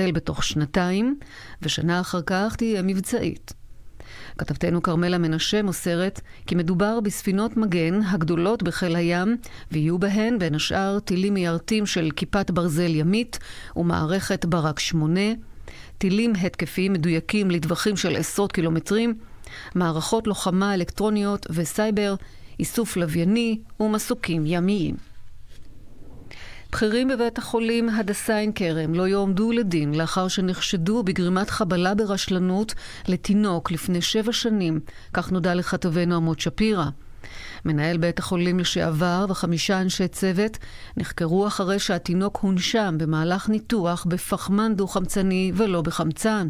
בתוך שנתיים, ושנה אחר כך תהיה מבצעית. כתבתנו כרמלה מנשה מוסרת כי מדובר בספינות מגן הגדולות בחיל הים, ויהיו בהן בין השאר טילים מיירטים של כיפת ברזל ימית ומערכת ברק 8, טילים התקפיים מדויקים לטווחים של עשרות קילומטרים, מערכות לוחמה אלקטרוניות וסייבר, איסוף לווייני ומסוקים ימיים. בכירים בבית החולים הדסה עין כרם לא יועמדו לדין לאחר שנחשדו בגרימת חבלה ברשלנות לתינוק לפני שבע שנים, כך נודע לכתבנו עמוד שפירא. מנהל בית החולים לשעבר וחמישה אנשי צוות נחקרו אחרי שהתינוק הונשם במהלך ניתוח בפחמן דו-חמצני ולא בחמצן.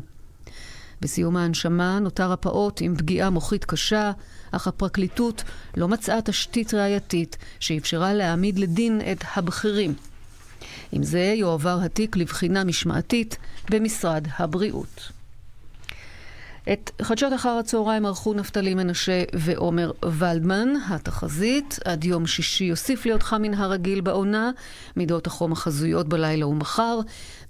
בסיום ההנשמה נותר הפעוט עם פגיעה מוחית קשה, אך הפרקליטות לא מצאה תשתית ראייתית שאפשרה להעמיד לדין את הבכירים. עם זה יועבר התיק לבחינה משמעתית במשרד הבריאות. את חדשות אחר הצהריים ערכו נפתלי מנשה ועומר ולדמן. התחזית, עד יום שישי יוסיף להיות חם מן הרגיל בעונה, מידות החום החזויות בלילה ומחר.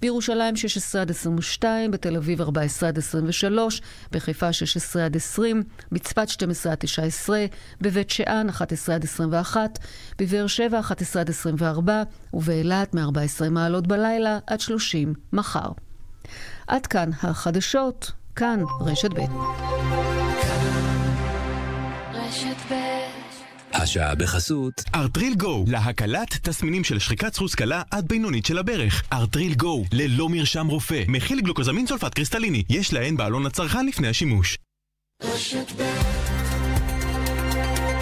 בירושלים 16 עד 22, בתל אביב 14 עד 23, בחיפה 16 עד 20, בצפת 12 עד 19, בבית שאן 11 עד 21, בבאר שבע 11 עד 24, ובאילת מ-14 מעלות בלילה עד 30 מחר. עד כאן החדשות. כאן רשת ב'. השעה בחסות ארטריל גו, להקלת תסמינים של שחיקת סחוס קלה עד בינונית של הברך. ארטריל גו, ללא מרשם רופא, מכיל גלוקוזמין סולפט קריסטליני, יש להן בעלון לצרכן לפני השימוש.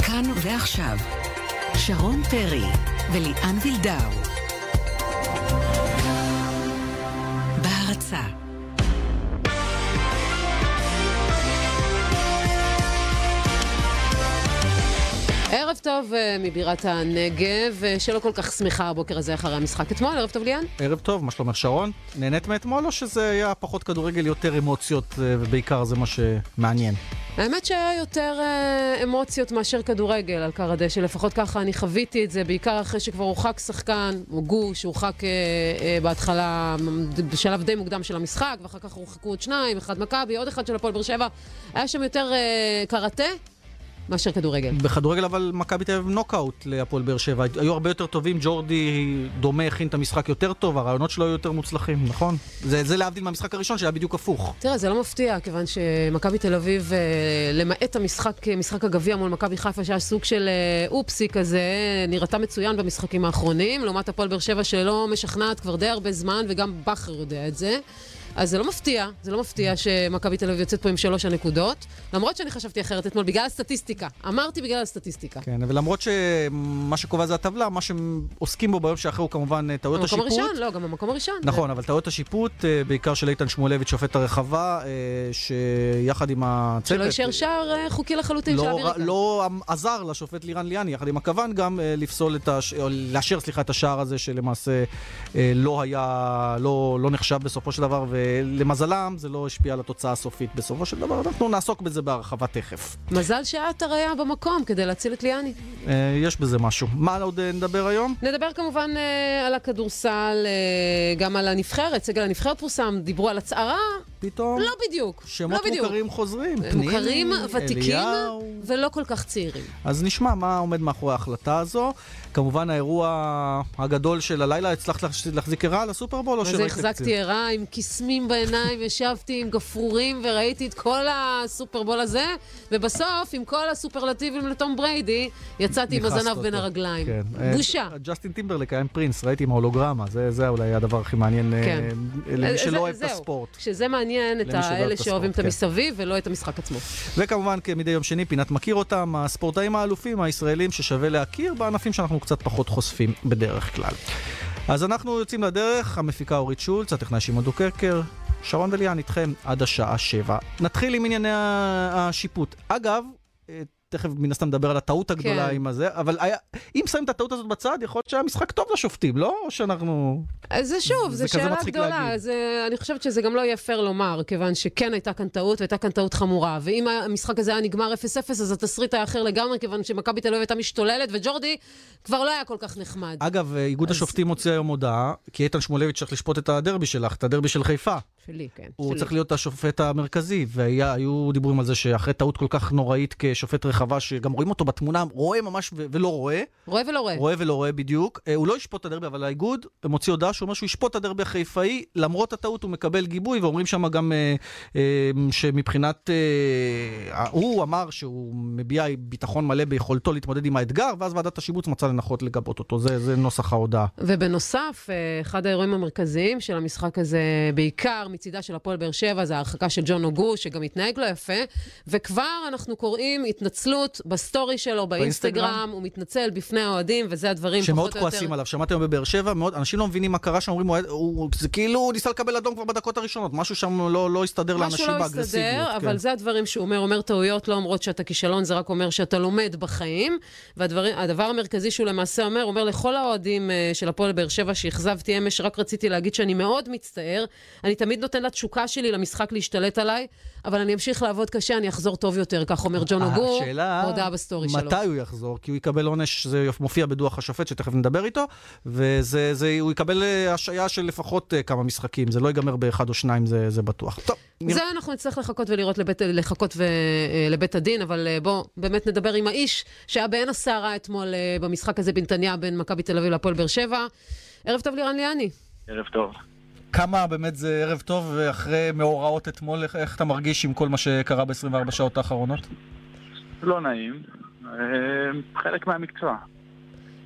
כאן ועכשיו, שרון פרי וליאן וילדאו. בהרצה ערב טוב uh, מבירת הנגב, uh, שלא כל כך שמחה הבוקר הזה אחרי המשחק אתמול, ערב טוב ליאן. ערב טוב, מה שלומך שרון? נהנית מאתמול או שזה היה פחות כדורגל, יותר אמוציות, uh, ובעיקר זה מה שמעניין? האמת שהיה יותר אמוציות מאשר כדורגל על קר הדשא, לפחות ככה אני חוויתי את זה, בעיקר אחרי שכבר הורחק שחקן, או גוש, הורחק uh, uh, בהתחלה, בשלב די מוקדם של המשחק, ואחר כך הורחקו עוד שניים, אחד מכבי, עוד אחד של הפועל באר שבע. היה שם יותר uh, קראטה. מאשר כדורגל. בכדורגל אבל מכבי תל אביב נוקאוט להפועל באר שבע. היו הרבה יותר טובים, ג'ורדי דומה הכין את המשחק יותר טוב, הרעיונות שלו היו יותר מוצלחים, נכון? זה, זה להבדיל מהמשחק הראשון שהיה בדיוק הפוך. תראה, זה לא מפתיע, כיוון שמכבי תל אביב, אה, למעט המשחק, משחק הגביע מול מכבי חיפה, שהיה סוג של אה, אופסי כזה, נראתה מצוין במשחקים האחרונים, לעומת הפועל באר שבע שלא משכנעת כבר די הרבה זמן, וגם בכר יודע את זה. אז זה לא מפתיע, זה לא מפתיע שמכבי תל אביב יוצאת פה עם שלוש הנקודות, למרות שאני חשבתי אחרת אתמול, בגלל הסטטיסטיקה. אמרתי בגלל הסטטיסטיקה. כן, ולמרות שמה שקובע זה הטבלה, מה שהם עוסקים בו ביום שאחרי הוא כמובן אה, טעויות השיפוט. המקום הראשון, לא, גם המקום הראשון. נכון, אבל טעויות השיפוט, אה, בעיקר של איתן שמואלביץ', שופט הרחבה, אה, שיחד עם הצוות... שלא יישאר שער חוקי לחלוטין לא, של אמריקה. לא עזר לשופט לירן ליאני, יחד עם הכוון גם לפסול את הש... או לאשר, סליחה, את השער הזה שלמעשה לא היה, לא, לא נחשב בסופו של דבר, ולמזלה גם זה לא השפיע על התוצאה הסופית בסופו של דבר. אנחנו נעסוק בזה בהרחבה תכף. מזל שעטר היה במקום כדי להציל את ליאני. אה, יש בזה משהו. מה עוד אה, נדבר היום? נדבר כמובן אה, על הכדורסל, גם על הנבחרת. סגל הנבחרת פורסם, דיברו על הצהרה. פתאום? לא בדיוק. שמות לא בדיוק. מוכרים חוזרים. מוכרים, פניני, ותיקים, אליהו. ולא כל כך צעירים. אז נשמע מה עומד מאחורי ההחלטה הזו. כמובן האירוע הגדול של הלילה, הצלחת להחזיק ערה לסופרבול או אז שראית החזקתי ערה עם קסמים בעיניים, ישבתי עם גפרורים וראיתי את כל הסופרבול הזה, ובסוף, עם כל הסופרלטיבים לתום בריידי, יצאתי עם הזנב אותו. בין הרגליים. כן. בושה. אה, ג'סטין טימברלק היה עם פרינס, ראיתי עם ההולוגרמה, זה, זה אולי הדבר הכי מעניין אה, כן. למי אה, שלא זה- אוהב את. הספורט. שזה מעניין את שלא אוהב האלה את שאוהבים את הספורט, המסביב ולא את המשחק עצמו. וכמובן, כמדי יום שני, פינת מכיר אותם, הספורטאים האלופים הישראלים ששווה להכיר בענפים שאנחנו קצת פחות חושפים בדרך כלל. אז אנחנו יוצאים לדרך, המפיקה אורית שולץ, הטכנאי שמעון דוקרקר, שרון וליאן איתכם עד השעה שבע. נתחיל עם ענייני השיפוט. אגב, תכף מן הסתם נדבר על הטעות הגדולה כן. עם הזה, אבל היה, אם שמים את הטעות הזאת בצד, יכול להיות שהיה משחק טוב לשופטים, לא? או שאנחנו... אז זה שוב, זו שאלה גדולה. זה, אני חושבת שזה גם לא יהיה פייר לומר, כיוון שכן הייתה כאן טעות, והייתה כאן טעות חמורה. ואם המשחק הזה היה נגמר 0-0, אז התסריט היה אחר לגמרי, כיוון שמכבי תל אביב הייתה משתוללת, וג'ורדי כבר לא היה כל כך נחמד. אגב, אה, איגוד אז- השופטים הוציא היום הודעה, כי איתן שמואלביץ' צריך לשפוט את הדרבי שלך, את הדרבי של חיפה. שלי, כן. הוא שלי. צריך להיות השופט המרכזי, והיו דיבורים על זה שאחרי טעות כל כך נוראית כשופט רחבה, שגם רואים אותו בתמונה, רואה ממש ו- ולא רואה, רואה ולא רואה. רואה ולא רואה בדיוק, אה, הוא לא ישפוט את הדרבי, אבל האיגוד מוציא הודעה שהוא אומר שהוא ישפוט את הדרבי החיפאי, למרות הטעות הוא מקבל גיבוי, ואומרים שם גם אה, אה, שמבחינת... אה, הוא אמר שהוא מביע ביטחון מלא ביכולתו להתמודד עם האתגר, ואז ועדת השיבוץ מצאה לנכון לגבות אותו, זה, זה נוסח ההודעה. ובנוסף, אה, אחד האירועים המרכזיים של המשחק הזה, בעיקר מצידה של הפועל באר שבע, זה ההרחקה של ג'ון אוגו, שגם התנהג לא יפה, וכבר אנחנו קוראים התנצלות בסטורי שלו, באינסטגרם, באינסטגרם. הוא מתנצל בפני האוהדים, וזה הדברים שמאוד פחות או יותר... כועסים עליו, שמעתי היום בבאר שבע, מאוד, אנשים לא מבינים מה קרה שם, אומרים, זה כאילו הוא ניסה לקבל אדום כבר בדקות הראשונות, משהו שם לא, לא הסתדר לאנשים משהו לא באגרסיביות. הסתדר, כן. אבל זה הדברים שהוא אומר. אומר טעויות לא אומרות שאתה כישלון, זה רק אומר שאתה לומד בחיים. והדבר המרכזי שהוא למעשה אומר, אומר לכל האוהדים אה, של הפועל באר שבע שאכזבתי אמש, רק רציתי להגיד שאני מאוד מצטער. אני תמיד נותן לתשוקה שלי למשחק להשתלט עליי, אבל אני אמשיך לעבוד קשה, אני אחזור טוב יותר, כך אומר ג'ון אוגו, השאלה, בהודעה בסטורי שלו. מתי הוא יחזור? כי הוא יקבל עונש, זה מופיע בדוח השופט, שתכף נדבר איתו, וזה, זה, הוא יקבל אה, השעיה של לפחות אה, כמה משחקים, זה לא ייגמר באחד או שניים, זה, זה בטוח. טוב, נראה. זה אנחנו נצטרך לחכות ולראות לבית, לחכות ו, אה, לבית הדין, אבל אה, בוא, באמת נדבר עם האיש שהיה בעין הסערה אתמול אה, במשחק הזה בנתניה בין מכבי תל אביב להפועל באר שבע. ערב טוב לירן ליאני. ערב טוב. כמה באמת זה ערב טוב, אחרי מאורעות אתמול, איך, איך אתה מרגיש עם כל מה שקרה ב-24 שעות האחרונות? לא נעים, אה, חלק מהמקצוע.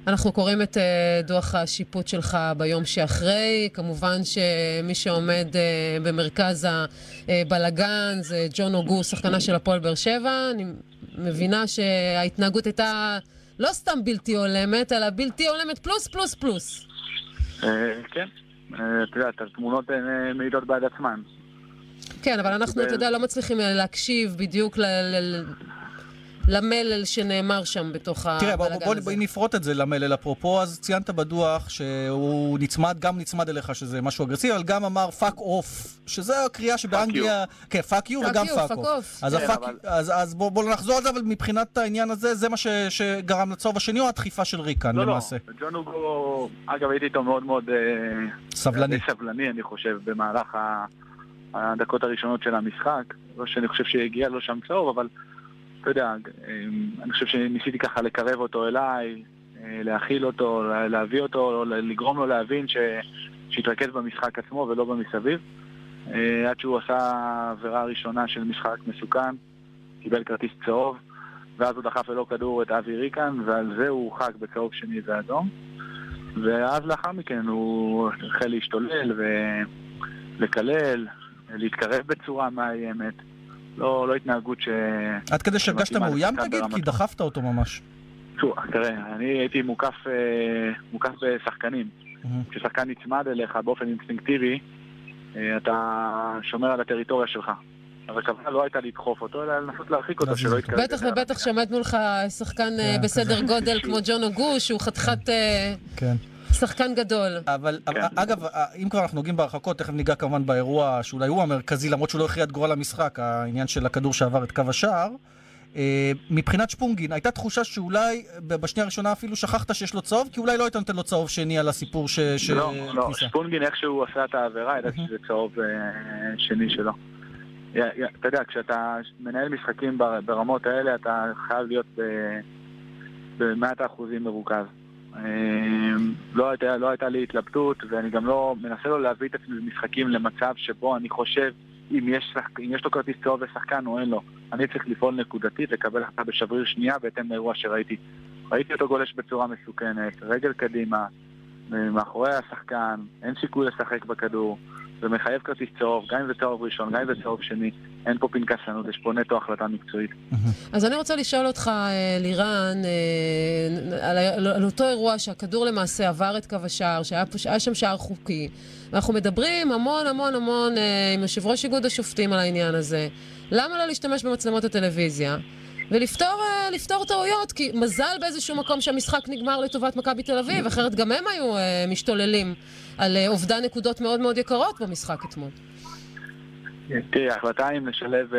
אנחנו קוראים את אה, דוח השיפוט שלך ביום שאחרי. כמובן שמי שעומד אה, במרכז הבלגן זה ג'ון אוגו, שחקנה של הפועל באר שבע. אני מבינה שההתנהגות הייתה לא סתם בלתי הולמת, אלא בלתי הולמת פלוס פלוס פלוס. כן, את יודעת, התמונות אה, מעידות בעד עצמן. כן, אבל אנחנו, אתה יודע, לא מצליחים אה, להקשיב בדיוק למלל שנאמר שם בתוך תראה, בוא, הבלגן בוא, הזה. בוא נפרוט את זה למלל אפרופו, אז ציינת בדוח שהוא נצמד, גם נצמד אליך שזה משהו אגרסיבי, אבל גם אמר fuck off, שזה הקריאה שבאנגליה, כן, פאק יו Fuck וגם you, פאק fuck אוף. off. אז, כן, הפאק, אבל- אז, אז בוא, בוא נחזור על זה, אבל מבחינת העניין הזה, זה מה ש, שגרם לצהוב השני, או הדחיפה של ריקן לא, למעשה? לא, ג'ון אוגו, אגב, הייתי איתו מאוד מאוד... אה, סבלני. די סבלני, אני חושב, במהלך ה- הדקות הראשונות של המשחק. לא שאני חושב שהגיע לו שם צהוב, אבל אתה יודע, אה, אני חושב שניסיתי ככה לקרב אותו אליי, אה, להכיל אותו, לה- להביא אותו, לגרום לו להבין ש... שיתרכז במשחק עצמו ולא במסביב. אה, עד שהוא עשה עבירה ראשונה של משחק מסוכן, קיבל כרטיס צהוב, ואז הוא דחף ללא כדור את אבי ריקן, ועל זה הוא הורחק בצהוב שני ואדום. ואז לאחר מכן הוא החל להשתולל ולקלל, להתקרב בצורה מאיימת. לא, לא התנהגות ש... עד כדי שהרגשת מאוים תגיד? כי. דחפת אותו ממש. תראה, אני הייתי מוקף, אה, מוקף בשחקנים. כששחקן נצמד אליך באופן אינסטינקטיבי, אה, אתה שומר על הטריטוריה שלך. אז הכוונה לא הייתה לדחוף אותו, אלא לנסות להרחיק אותו, שלא. יתקרב. בטח. ובטח שעמד מולך שחקן אה, כן, בסדר גודל כמו ג'ון אוגו, שהוא חתיכת אה, כן. שחקן גדול. אבל, כן. אבל אגב, אם כבר אנחנו נוגעים בהרחקות, תכף ניגע כמובן באירוע שאולי הוא המרכזי, למרות שהוא לא הכריע את גורל המשחק, העניין של הכדור שעבר את קו השער. אה, מבחינת שפונגין, הייתה תחושה שאולי בשנייה הראשונה אפילו שכחת שיש לו צהוב, כי אולי לא היית נותן לו צהוב שני על הסיפור ש... ש- לא, לא, כניסה. שפונגין איך עשה את העבירה, ידעתי שזה צהוב אה, שני שלו. אתה יודע, כשאתה מנהל משחקים בר- ברמות האלה, אתה חייב להיות ב- במאת האחוזים מרוכז. אה, לא הייתה, לא הייתה לי התלבטות, ואני גם לא מנסה לא להביא את עצמי במשחקים למצב שבו אני חושב אם יש, שחק... אם יש לו כרטיס צהוב לשחקן או אין לו. אני צריך לפעול נקודתית, לקבל החלטה בשבריר שנייה בהתאם לאירוע שראיתי. ראיתי אותו גולש בצורה מסוכנת, רגל קדימה, מאחורי השחקן, אין סיכוי לשחק בכדור, זה מחייב כרטיס צהוב, גם אם זה צהוב ראשון, גם אם זה צהוב שני, אין פה פנקסנות, יש פה נטו החלטה מקצועית. אז אני רוצה לשאול אותך, אה, לירן, אה, על, ה- על אותו אירוע שהכדור למעשה עבר את קו השער, שהיה שם שער חוקי, ואנחנו מדברים המון המון המון אה, עם יושב ראש איגוד השופטים על העניין הזה. למה לא להשתמש במצלמות הטלוויזיה? ולפתור לפתור טעויות, כי מזל באיזשהו מקום שהמשחק נגמר לטובת מכבי תל אביב, אחרת גם הם היו משתוללים על אובדן נקודות מאוד מאוד יקרות במשחק אתמול. תראי, ההחלטה אם לשלב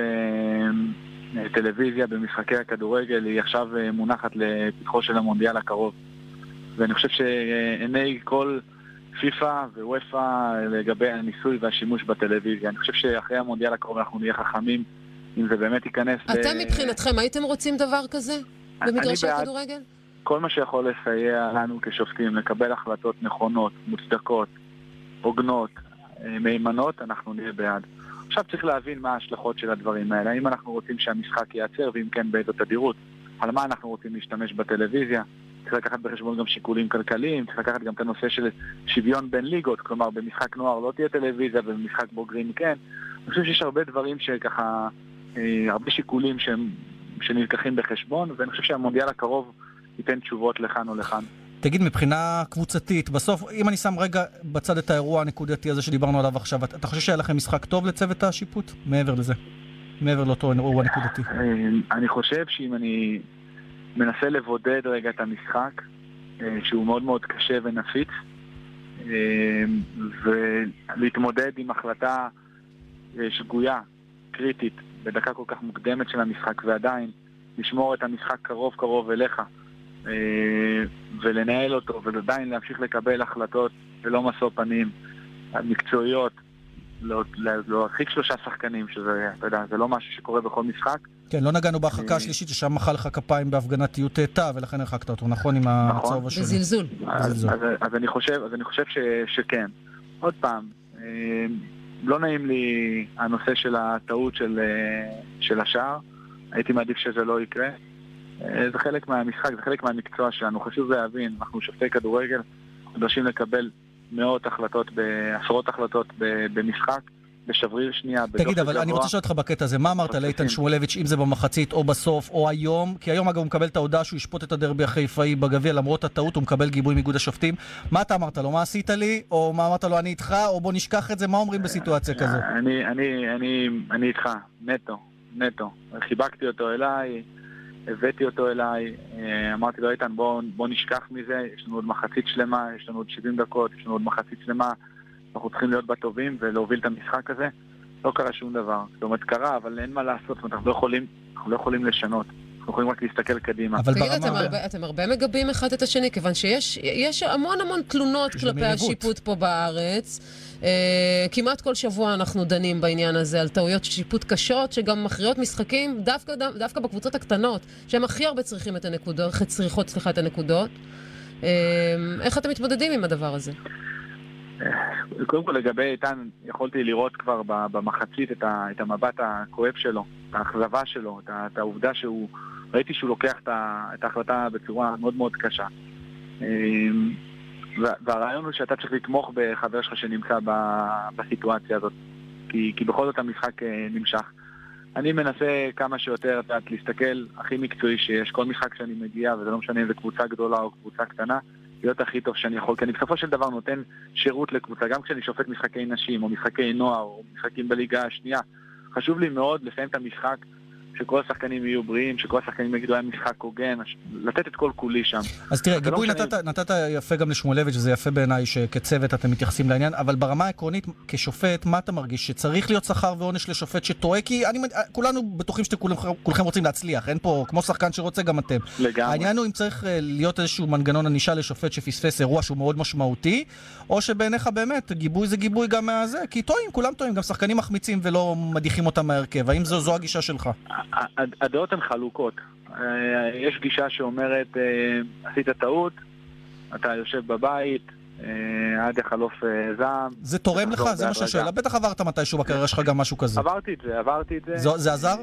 טלוויזיה במשחקי הכדורגל היא עכשיו מונחת לפתחו של המונדיאל הקרוב. ואני חושב שעיני כל פיפ"א ווופ"א לגבי הניסוי והשימוש בטלוויזיה. אני חושב שאחרי המונדיאל הקרוב אנחנו נהיה חכמים אם זה באמת ייכנס... אתם ל... מבחינתכם הייתם רוצים דבר כזה במגרשי הכדורגל? כל מה שיכול לסייע לנו כשופטים לקבל החלטות נכונות, מוצדקות, הוגנות, אה, מהימנות, אנחנו נהיה בעד. עכשיו צריך להבין מה ההשלכות של הדברים האלה. האם אנחנו רוצים שהמשחק ייעצר, ואם כן באיזו תדירות. על מה אנחנו רוצים להשתמש בטלוויזיה. צריך לקחת בחשבון גם שיקולים כלכליים, צריך לקחת גם את הנושא של שוויון בין ליגות, כלומר במשחק נוער לא תהיה טלוויזיה ובמשחק בוגרים כן. אני חושב שיש הרבה דברים שככה, אה, הרבה שיקולים שהם, שנלקחים בחשבון, ואני חושב שהמונדיאל הקרוב ייתן תשובות לכאן או לכאן. תגיד, מבחינה קבוצתית, בסוף, אם אני שם רגע בצד את האירוע הנקודתי הזה שדיברנו עליו עכשיו, אתה חושב שהיה לכם משחק טוב לצוות השיפוט? מעבר לזה. מעבר לאותו אירוע נקודתי. אה, אני חושב שאם אני מנסה לבודד רגע את המשחק, אה, שהוא מאוד מאוד קשה ונפיץ, אה, ולהתמודד עם החלטה שגויה, קריטית, בדקה כל כך מוקדמת של המשחק, ועדיין לשמור את המשחק קרוב קרוב אליך. אה, ולנהל אותו, ועדיין להמשיך לקבל החלטות ללא משוא פנים, מקצועיות, לא, להרחיק שלושה שחקנים, שזה, אתה יודע, זה לא משהו שקורה בכל משחק. כן, לא נגענו בהרחקה אה, השלישית, ששם מחא לך כפיים בהפגנתיות תא, ולכן הרחקת אותו, נכון? עם נכון. הצהוב השני. בזלזול. אז, אז, אז אני חושב, אז אני חושב ש, שכן. עוד פעם, אה, לא נעים לי הנושא של הטעות של, של השער, הייתי מעדיף שזה לא יקרה. אה, זה חלק מהמשחק, זה חלק מהמקצוע שלנו. חשוב להבין, אנחנו שופטי כדורגל, נדרשים לקבל מאות החלטות, עשרות החלטות במשחק. בשבריר שנייה, תגיד, אבל גבוה. אני רוצה לשאול אותך בקטע הזה, מה אמרת לאיתן שמואלביץ', אם זה במחצית או בסוף או היום? כי היום אגב הוא מקבל את ההודעה שהוא ישפוט את הדרבי החיפאי בגביע, למרות הטעות הוא מקבל גיבוי מאיגוד השופטים. מה אתה אמרת לו? מה עשית לי? או מה אמרת לו, אני איתך? או בוא נשכח את זה? מה אומרים בסיטואציה כזו? אני, אני, אני, אני איתך, נטו, נטו. חיבקתי אותו אליי. הבאתי אותו אליי, אה, אמרתי לו, איתן, בוא, בוא נשכח מזה, יש לנו עוד מחצית שלמה, יש לנו עוד 70 דקות, יש לנו עוד מחצית שלמה, אנחנו צריכים להיות בטובים ולהוביל את המשחק הזה. לא קרה שום דבר. זאת אומרת, קרה, אבל אין מה לעשות, זאת אומרת, אנחנו לא יכולים, אנחנו לא יכולים לשנות. אנחנו יכולים רק להסתכל קדימה. אבל תגיד, ברמה... אתם, הרבה, אתם הרבה מגבים אחד את השני, כיוון שיש המון המון תלונות כלפי השיפוט פה בארץ. אה, כמעט כל שבוע אנחנו דנים בעניין הזה, על טעויות שיפוט קשות, שגם מכריעות משחקים דווקא, דווקא בקבוצות הקטנות, שהן הכי הרבה צריכים את הנקודות, צריכות, סליחה, את הנקודות. אה, איך אתם מתמודדים עם הדבר הזה? קודם כל לגבי איתן, יכולתי לראות כבר במחצית את, ה, את המבט הכואב שלו, את האכזבה שלו, את, את העובדה שהוא, ראיתי שהוא לוקח את, את ההחלטה בצורה מאוד מאוד קשה. והרעיון הוא שאתה צריך לתמוך בחבר שלך שנמצא בסיטואציה הזאת, כי, כי בכל זאת המשחק אה, נמשך. אני מנסה כמה שיותר, את יודעת, להסתכל הכי מקצועי שיש. כל משחק שאני מגיע, וזה לא משנה אם זה קבוצה גדולה או קבוצה קטנה, להיות הכי טוב שאני יכול, כי אני בסופו של דבר נותן שירות לקבוצה, גם כשאני שופט משחקי נשים, או משחקי נוער, או משחקים בליגה השנייה. חשוב לי מאוד לסיים את המשחק שכל השחקנים יהיו בריאים, שכל השחקנים יגידו היה משחק הוגן, לתת את כל כולי שם. אז תראה, גיבוי לא נתת, נתת יפה גם לשמואלביץ', וזה יפה בעיניי שכצוות אתם מתייחסים לעניין, אבל ברמה העקרונית, כשופט, מה אתה מרגיש? שצריך להיות שכר ועונש לשופט שטועה? כי אני, כולנו בטוחים שכולכם רוצים להצליח, אין פה, כמו שחקן שרוצה, גם אתם. לגמרי. העניין הוא אם צריך אה, להיות איזשהו מנגנון ענישה לשופט שפספס אירוע שהוא מאוד משמעותי, או שבעיניך באמת, גיבוי זה גיבוי גם מהזה, כי טועים, כולם טועים, גם שחקנים מחמיצים ולא מדיחים אותם מההרכב. האם זו, זו הגישה שלך? הדעות הן חלוקות. אה, יש גישה שאומרת, אה, עשית טעות, אתה יושב בבית, אה, עד יחלוף זעם. זה תורם לך? זה מה שהשאלה. בטח עברת מתישהו בקריירה שלך גם משהו כזה. עברתי את זה, עברתי את זה. זה עזר?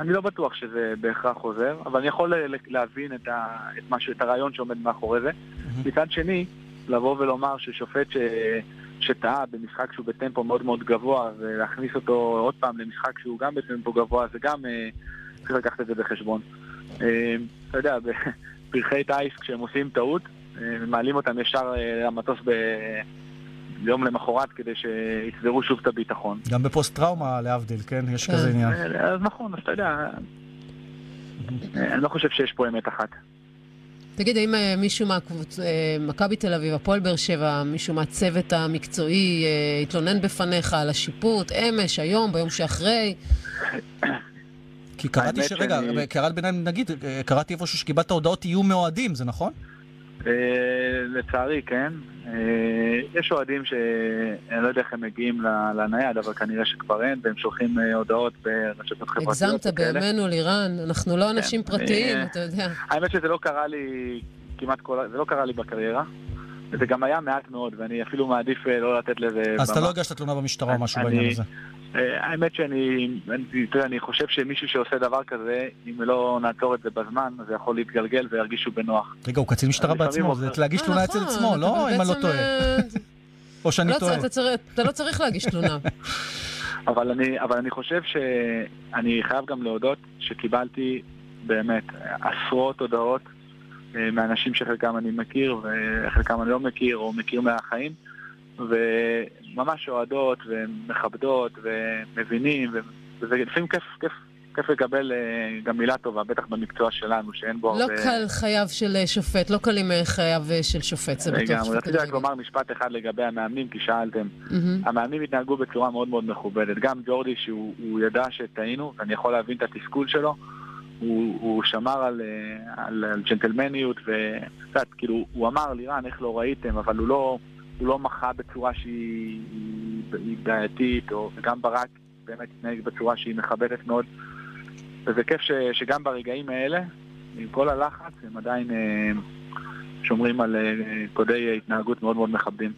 אני לא בטוח שזה בהכרח עוזר, אבל אני יכול להבין את, ה, את, משהו, את הרעיון שעומד מאחורי זה. מצד שני, לבוא ולומר ששופט ש... שטעה במשחק שהוא בטמפו מאוד מאוד גבוה, ולהכניס אותו עוד פעם למשחק שהוא גם בטמפו גבוה, זה גם, אה, צריך לקחת את זה בחשבון. אה, אתה יודע, בפרחי טיס, כשהם עושים טעות, אה, מעלים אותם ישר למטוס ב... יום למחרת כדי שיצברו שוב את הביטחון. גם בפוסט טראומה להבדיל, כן? יש כזה עניין. אז נכון, אז אתה יודע, אני לא חושב שיש פה אמת אחת. תגיד, האם אה, מישהו ממכבי תל אביב, הפועל באר שבע, מישהו מהצוות המקצועי התלונן בפניך על השיפוט, אמש, היום, ביום שאחרי? כי קראתי ש... רגע, קראת ביניים, נגיד, קראתי איפשהו שקיבלת הודעות איום מאוהדים, זה נכון? לצערי, כן. אה, יש אוהדים שאני לא יודע איך הם מגיעים לנייד, אבל כנראה שכבר אין, והם שולחים אה, הודעות ברשתות חברתיות. הגזמת בימינו, לירן, אנחנו לא אנשים כן. פרטיים, אתה יודע. האמת שזה לא קרה לי כמעט כל... זה לא קרה לי בקריירה. וזה גם היה מעט מאוד, ואני אפילו מעדיף אה, לא לתת לזה... אז אתה לא הגשת תלונה במשטרה או משהו בעניין הזה? האמת שאני, אתה יודע, אני חושב שמישהו שעושה דבר כזה, אם לא נעצור את זה בזמן, זה יכול להתגלגל וירגישו בנוח. רגע, הוא קצין משטרה בעצמו, זה להגיש תלונה אצל נכון, עצמו, לא אם אני לא טועה. או שאני לא, טועה. אתה לא צריך להגיש תלונה. אבל אני, אבל אני חושב שאני חייב גם להודות שקיבלתי באמת עשרות הודעות אה, מאנשים שחלקם אני מכיר וחלקם אני לא מכיר או מכיר מהחיים וממש אוהדות ומכבדות ומבינים וזה לפעמים כיף, כיף, כיף לקבל אה, גם מילה טובה, בטח במקצוע שלנו, שאין בו לא הרבה... לא קל חייו של אה, שופט, לא קלים חייו של שופט, זה בטוח שופט. רציתי רק לומר משפט אחד לגבי המאמנים, כי שאלתם. המאמנים התנהגו בצורה מאוד מאוד מכובדת. גם ג'ורדי, שהוא ידע שטעינו, ואני יכול להבין את התסכול שלו. הוא, הוא שמר על, אה, על, על ג'נטלמניות, וקצת, כאילו, הוא אמר לירן, איך לא ראיתם, אבל הוא לא, הוא לא מחה בצורה שהיא בעייתית, או גם ברק באמת התנהג בצורה שהיא מכבדת מאוד. וזה כיף ש, שגם ברגעים האלה, עם כל הלחץ, הם עדיין אה, שומרים על אה, קודי התנהגות מאוד מאוד מכבדים.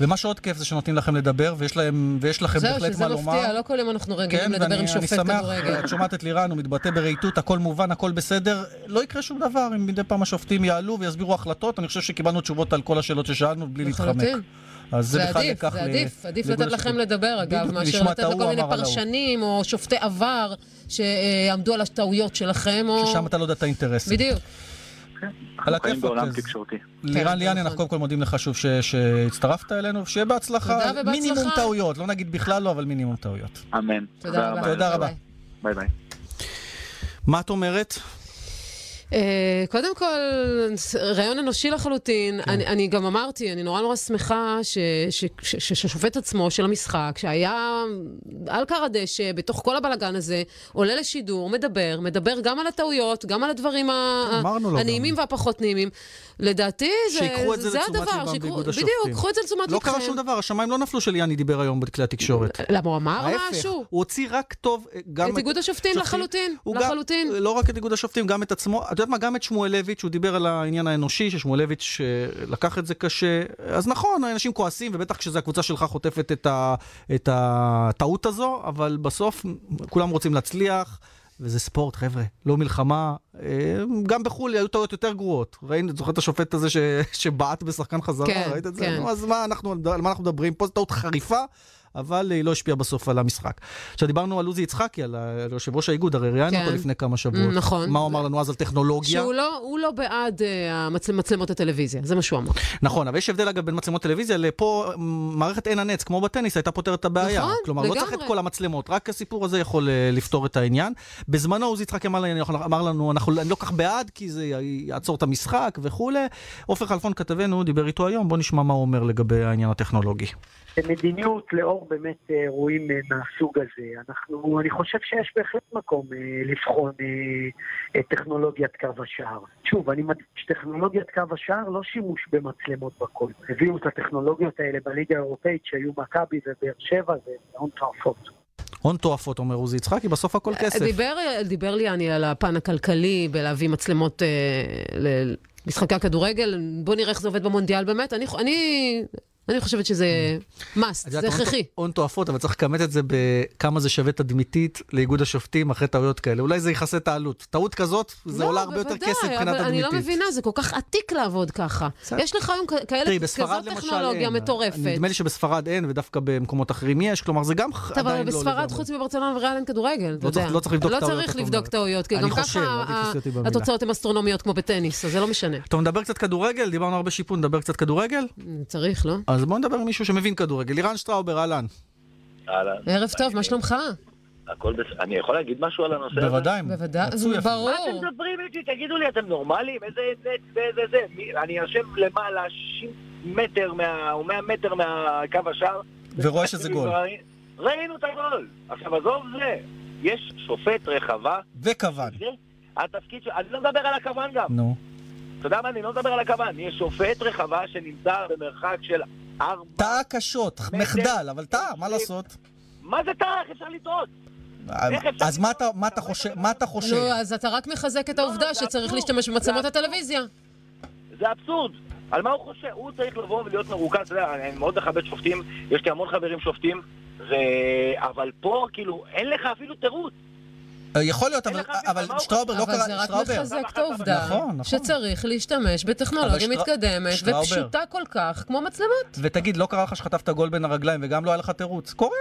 ומה שעוד כיף זה שנותנים לכם לדבר, ויש, להם, ויש לכם בהחלט מה לומר. זהו, שזה מפתיע, לא כל יום אנחנו רגילים כן, לדבר עם שופט כדורגל. כן, את שומעת את לירן, הוא מתבטא ברהיטות, הכל מובן, הכל בסדר. לא יקרה שום דבר אם מדי פעם השופטים יעלו ויסבירו החלטות. אני חושב שקיבלנו תשובות על כל השאלות ששאלנו בלי להתחמק. אז זה, זה עדיף, זה עדיף, עדיף לתת לכם לדבר, אגב, מאשר לתת לכל מיני פרשנים או שופטי עבר שעמדו על הטעויות שלכם. ששם אתה לא יודע את האינטרסים. בדיוק. על הכיפאק. לירן כן, ליאני, אנחנו קודם כל מודים לך שוב שהצטרפת אלינו, ושיהיה בהצלחה. מינימום טעויות, לא נגיד בכלל לא, אבל מינימום טעויות. אמן. תודה רבה. תודה רבה. ביי ביי. מה את אומרת? אה, קודם כל, רעיון אנושי לחלוטין. כן. אני, אני גם אמרתי, אני נורא נורא שמחה שהשופט עצמו של המשחק, שהיה על קר הדשא, בתוך כל הבלגן הזה, עולה לשידור, מדבר, מדבר גם על הטעויות, גם על הדברים הנעימים והפחות נעימים. לדעתי זה, שיקחו את זה, זה לתשומת ליבם באיגוד השופטים. בדיוק, קחו את זה לתשומת לבכם. לא קרה שום דבר, השמיים לא נפלו שליאני דיבר היום בכלי התקשורת. למה הוא אמר משהו? הוא הוציא רק טוב, גם את איגוד השופטים לחלוטין, לחלוטין. לא רק את איגוד השופטים, גם את עצמו. את יודעת מה, גם את שמואלביץ', הוא דיבר על העניין האנושי, ששמואלביץ' לקח את זה קשה. אז נכון, אנשים כועסים, ובטח כשזו הקבוצה שלך חוטפת את, ה, את הטעות הזו, אבל בסוף כולם רוצים להצליח. וזה ספורט, חבר'ה, לא מלחמה. אה, גם בחו"ל היו טעויות יותר גרועות. ראינו, זוכר את השופט הזה ש... שבעט בשחקן חזרה? כן, ראית את זה? כן. אז מה אנחנו, על מה אנחנו מדברים? פה זו טעות חריפה, אבל היא לא השפיעה בסוף על המשחק. עכשיו דיברנו על עוזי יצחקי, על יושב ראש האיגוד, הרי ראיינו כן. אותו לפני כמה שבועות. נכון. מה הוא אמר לנו אז על טכנולוגיה? שהוא לא, לא בעד uh, מצל, מצלמות הטלוויזיה, זה מה שהוא אמר. נכון, אבל יש הבדל אגב בין מצלמות טלוויזיה לפה, מערכת עין הנץ, כמו בטניס, הייתה פותרת את הבעיה. נכון, כלומר, לגמרי. לא צריך את כל המצלמות, רק הסיפור הזה יכול uh, לפתור את העניין. בזמנו עוזי יצחקי אמר, אמר לנו, אנחנו, אני לא כך בעד, כי זה יעצור את המשחק וכולי. עופר חלפון כתבנו, דיבר איתו היום, בוא נשמע מה הוא אומר לגבי העניין הטכנולוגי. מדיניות לאור באמת אירועים אה, מהסוג הזה. אנחנו, אני חושב שיש בהחלט מקום אה, לבחון אה, את טכנולוגיית קו השער. שוב, אני מדגיש, טכנולוגיית קו השער לא שימוש במצלמות בכל. הביאו את הטכנולוגיות האלה בליגה האירופאית שהיו מכבי ובאר שבע, זה הון תועפות. הון תועפות, אומר עוזי יצחקי, בסוף הכל כסף. דיבר, דיבר לי אני על הפן הכלכלי בלהביא מצלמות אה, למשחקי הכדורגל. בוא נראה איך זה עובד במונדיאל באמת. אני, אני אני חושבת שזה must, זה הכרחי. הון תועפות, אבל צריך לכמת את זה בכמה זה שווה תדמיתית לאיגוד השופטים אחרי טעויות כאלה. אולי זה יכסה את העלות. טעות כזאת, זה עולה הרבה יותר כסף מבחינה תדמיתית. אני לא מבינה, זה כל כך עתיק לעבוד ככה. יש לך היום כאלה, כזאת טכנולוגיה מטורפת. נדמה לי שבספרד אין, ודווקא במקומות אחרים יש, כלומר זה גם עדיין לא. אבל בספרד, חוץ מברצלונה וריאל אין כדורגל, אתה יודע. לא צריך לבדוק לא טעויות. לא צריך לבדוק טעויות, כי גם ככה התוצאות הן אסטרונומיות כמו בטניס, אז זה לא משנה. טוב, נדבר קצת כדורגל, דיברנו הרבה שיפון, נדבר קצת כדורגל? צריך, לא? אז בוא נדבר עם מישהו שמבין כדורגל. לירן שטראובר, אהלן. אהלן. ערב טוב, מה שלומך? הכל בסדר. אני יכול להגיד משהו על הנושא הזה? בוודאי. בוודאי, אפילו. מה ברור. אתם מדברים איתי? תגידו לי, אתם נורמלים? איזה נט ואיזה זה? אני יושב למעלה 60 מטר מה... או 100 מטר מהקו השער. ורואה שזה גול. ראינו את הגול. עכשיו, עזוב זה. יש שופט רחבה, וכוון. התפקיד של... אני לא מדבר על הכוון גם. נו. אתה יודע מה? אני לא מדבר על הכוון. יש שופט רחבה שנמצא במרחק של ארבע... טעה קשות, מחדל, אבל טעה, מה לעשות? מה זה טעה? איך אפשר לטעות? אז מה אתה- לטעות? מה אתה חושב? מה אתה חושב? נו, אז אתה רק מחזק את לא, העובדה שצריך. להשתמש במצלמות זה הטלוויזיה. זה אבסורד. על מה הוא חושב? הוא צריך לבוא ולהיות מרוכז, אתה יודע, אני מאוד מכבד שופטים, יש לי המון חברים שופטים. אבל פה, כאילו, אין לך אפילו תירוץ. אה, יכול להיות, אבל- אבל שטראובר לא אבל קרא... זה רק שטראובר. מחזק את העובדה נכון, נכון. שצריך להשתמש בטכנולוגיה אבל שטר- מתקדמת שטראובר. ופשוטה כל כך כמו מצלמות. ותגיד, לא קרה לך שחטפת גול בין הרגליים וגם לא היה לך תירוץ? קורה.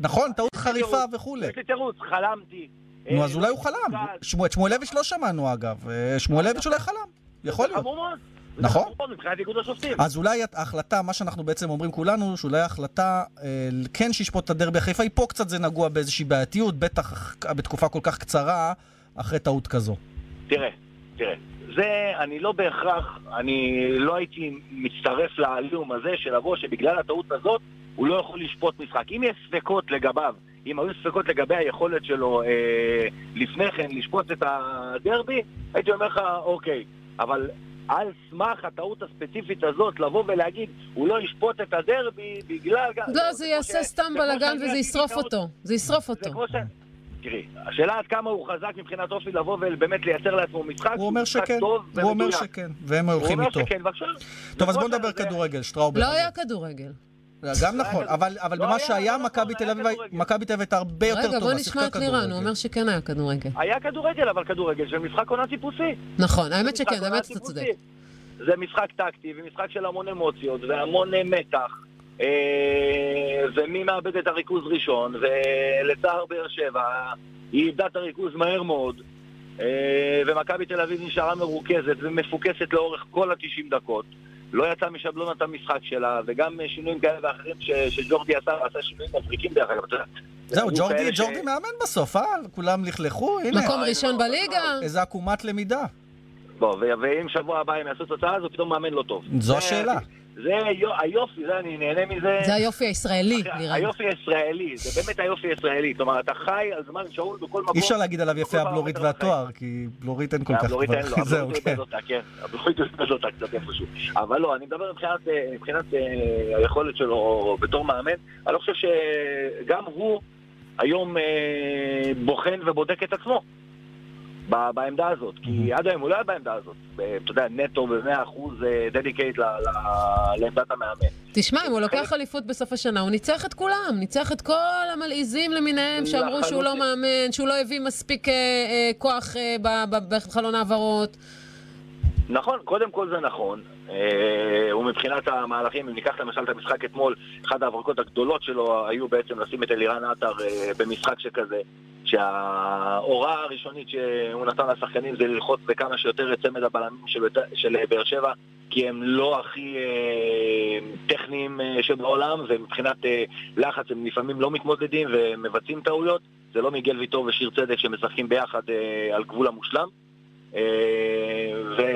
נכון, טעות חריפה תירוץ. וכולי. יש לי תירוץ, חלמתי. נו, אה, אז אולי הוא חלם. את שמואלביץ' לא שמענו אגב. אה, שמואלביץ' אולי חלם. יכול להיות. נכון. מאוד מבחינת איגוד השופטים. אז אולי ההחלטה, מה שאנחנו בעצם אומרים כולנו, שאולי ההחלטה אה, כן שישפוט את הדרבי החיפה, היא פה קצת זה נגוע באיזושהי בעייתיות, בטח בתקופה כל כך קצרה, אחרי טעות כזו. תראה, תראה, זה, אני לא בהכרח, אני לא הייתי מצטרף לעליהום הזה של לבוא שבגלל הטעות הזאת הוא לא יכול לשפוט משחק. אם יש ספקות לגביו, אם היו ספקות לגבי היכולת שלו אה, לפני כן לשפוט את הדרבי, הייתי אומר לך, אוקיי, אבל על סמך הטעות הספציפית הזאת, לבוא ולהגיד, הוא לא ישפוט את הדרבי בגלל... לא, זה יעשה סתם בלאגן וזה ישרוף. אותו. זה ישרוף זה אותו. כמו ש... תראי, השאלה עד כמה הוא חזק מבחינת אופי לבוא ובאמת לייצר לעצמו משחק. הוא אומר שכן, הוא אומר. שכן, והם הוא הולכים אומר איתו. טוב, אז בוא נדבר כדורגל, שטראובר. לא היה כדורגל. גם נכון, כדורגל. אבל אבל לא במה היה, שהיה, לא מכבי תל היה אביב כדורגל. מכבי תל אביב הייתה הרבה יותר רגע, טובה, בוא נשמע את לירן, הוא. אומר שכן היה כדורגל. היה כדורגל, אבל כדורגל של משחק עונה טיפוסי. נכון, האמת שכן, האמת שאתה טיפוסי. צודק. זה משחק טקטי ומשחק של המון אמוציות והמון אה, מתח. אה, ומי מאבד את הריכוז ראשון, ולצער באר שבע, היא איבדה את הריכוז מהר מאוד. אה, ומכבי תל אביב נשארה מרוכזת ומפוקסת לאורך כל ה-90 דקות. לא יצאה משבלונת המשחק שלה, וגם אה, שינויים כאלה ואחרים ש- שג'ורדי עשה, עשה שינויים מבריקים דרך אגב. אתה יודע. זהו, ג'ורדי ג'ורדי מאמן בסוף, אה? כולם לכלכו, הנה. מקום אוי, ראשון לא, בליגה. איזה עקומת למידה. בוא, ואם שבוע הבא הם יעשו תוצאה, אז הוא פתאום מאמן לא טוב. זו זה- השאלה. זה היו- היופי, זה אני נהנה מזה. זה היופי הישראלי, לירן. היופי הישראלי, זה באמת היופי הישראלי. כלומר, אתה חי על זמן שאול בכל מקום. אי אפשר להגיד עליו יפה הבלורית בחיים. והתואר, כי בלורית אין כל כך הבלורית אין לו, זהו, הבלורית. איבד אותה, כן. הבלורית איבד אותה קצת איפשהו. אבל לא, אני מדבר מבחינת, אה, אה, היכולת שלו בתור מאמן. אני לא חושב שגם הוא היום אה, בוחן ובודק את עצמו. בעמדה הזאת, כי עד היום הוא לא היה בעמדה הזאת, אתה יודע, נטו ב-100% דדיקייט לעמדת המאמן. תשמע, אם הוא לוקח אליפות בסוף השנה, הוא ניצח את כולם. ניצח את כל המלעיזים למיניהם שאמרו שהוא לא. מאמן, שהוא לא הביא מספיק אה, אה, כוח אה, בחלון העברות. נכון, קודם כל זה נכון. ומבחינת המהלכים, אם ניקח למשל את המשחק אתמול, אחת ההברקות הגדולות שלו היו בעצם לשים את אלירן עטר במשחק שכזה, שההוראה הראשונית שהוא נתן לשחקנים זה ללחוץ בכמה שיותר את צמד הבלמים של, של באר שבע, כי הם לא הכי אה, טכניים אה, שבעולם, ומבחינת אה, לחץ הם לפעמים לא מתמודדים ומבצעים טעויות. זה לא מיגל ויטור ושיר צדק שמשחקים ביחד אה, על גבול המושלם. אה,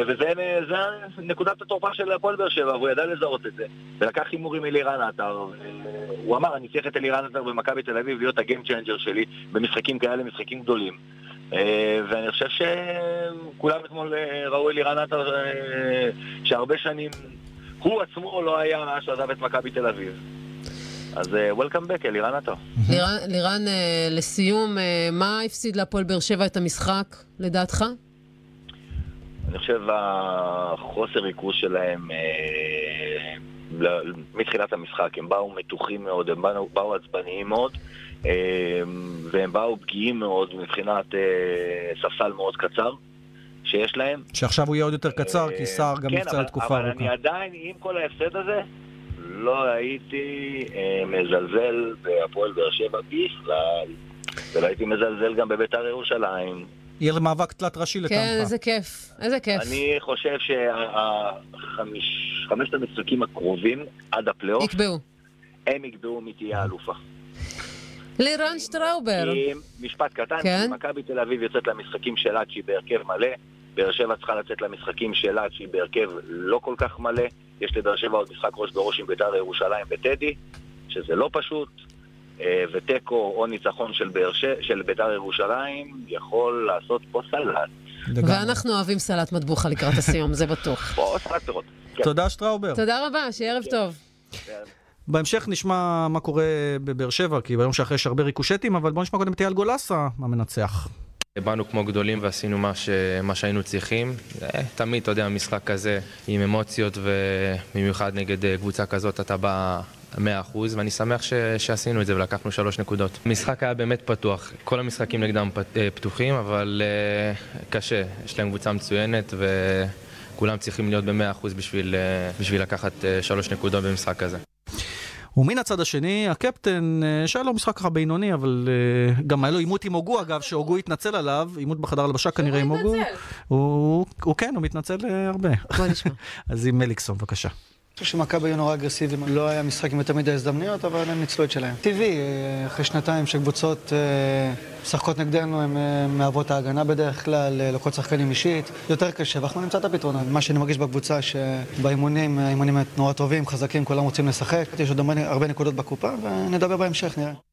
וזה זה נקודת התורפה של הפועל באר שבע, והוא ידע לזהות את זה. ולקח הימורים אלירן עטר. הוא אמר, אני צריך את אלירן עטר במכבי תל אביב להיות ה game changer שלי במשחקים כאלה, משחקים גדולים. אה, ואני חושב שכולם אתמול אה, ראו אלירן עטר שהרבה שנים הוא עצמו לא היה מאז שעזב את מכבי תל אביב. אז Welcome back, אלירן עטר. לירן, לסיום, מה הפסיד להפועל באר שבע את המשחק, לדעתך? אני חושב החוסר ריכוז שלהם אה, מתחילת המשחק, הם באו מתוחים מאוד, הם באו, באו עצבניים מאוד, אה, והם באו פגיעים מאוד מבחינת אה, ספסל מאוד קצר שיש להם. שעכשיו הוא יהיה עוד יותר קצר, כי סער גם כן, נפצע אבל- לתקופה אבל ארוכה. אני עדיין, עם כל ההפסד הזה, לא הייתי אה, מזלזל בהפועל באר שבע בכלל. ולא הייתי מזלזל גם בביתר ירושלים, יהיה מאבק תלת ראשי כן, לטעמך. איזה כיף, איזה כיף. אני חושב שחמשת המשחקים הקרובים עד הפלייאוף, יקבעו. הם יקבעו מי תהיה האלופה. לירן שטראובר. משפט קטן, כן? מכבי תל אביב יוצאת למשחקים שלה כשהיא בהרכב מלא, באר שבע צריכה לצאת למשחקים שלה כשהיא בהרכב לא כל כך מלא, יש לבאר שבע עוד משחק ראש בראש עם בית"ר ירושלים בטדי, שזה לא פשוט, ותיקו או ניצחון של, באר ש... של בית"ר ירושלים יכול לעשות פה סלט. ואנחנו אוהבים סלט מטבוחה לקראת הסיום, זה בטוח. פה סלט פירות. כן. תודה, שטראובר. תודה רבה, שיהיה ערב טוב. בהמשך נשמע מה קורה בבאר שבע, כי ביום שאחרי יש הרבה ריקושטים, אבל בואו נשמע קודם את אייל גולסה, המנצח. באנו כמו גדולים ועשינו מה, ש... מה שהיינו צריכים. אה, תמיד, אתה יודע, משחק כזה עם אמוציות ובמיוחד נגד אה, קבוצה כזאת אתה בא 100% ואני שמח ש... שעשינו את זה ולקחנו שלוש נקודות. המשחק היה באמת פתוח, כל המשחקים נגדם פ... אה, פתוחים, אבל אה, קשה. יש להם קבוצה מצוינת וכולם צריכים להיות ב-100% בשביל, אה, בשביל לקחת אה, שלוש נקודות במשחק כזה. ומן הצד השני, הקפטן, שהיה לו משחק ככה בינוני, אבל גם היה לו עימות עם הוגו, אגב, שהוגו התנצל עליו, עימות בחדר הלבשה כנראה עם הוגו. הוא, הוא כן, הוא מתנצל הרבה. בוא נשמע. אז עם מליקסון, בבקשה. חושב שמכבי היו נורא אגרסיביים, לא היה משחק עם יותר מדי הזדמנויות, אבל הם ניצלו את שלהם. טבעי, אה, אחרי שנתיים שקבוצות אה, משחקות נגדנו, הן אה, מהוות ההגנה בדרך כלל, לכל שחקנים אישית, יותר קשה, ואנחנו נמצא את הפתרונות. מה שאני מרגיש בקבוצה, שבאימונים, האימונים נורא טובים, חזקים, כולם רוצים לשחק. יש עוד הרבה נקודות בקופה, ונדבר בהמשך, נראה.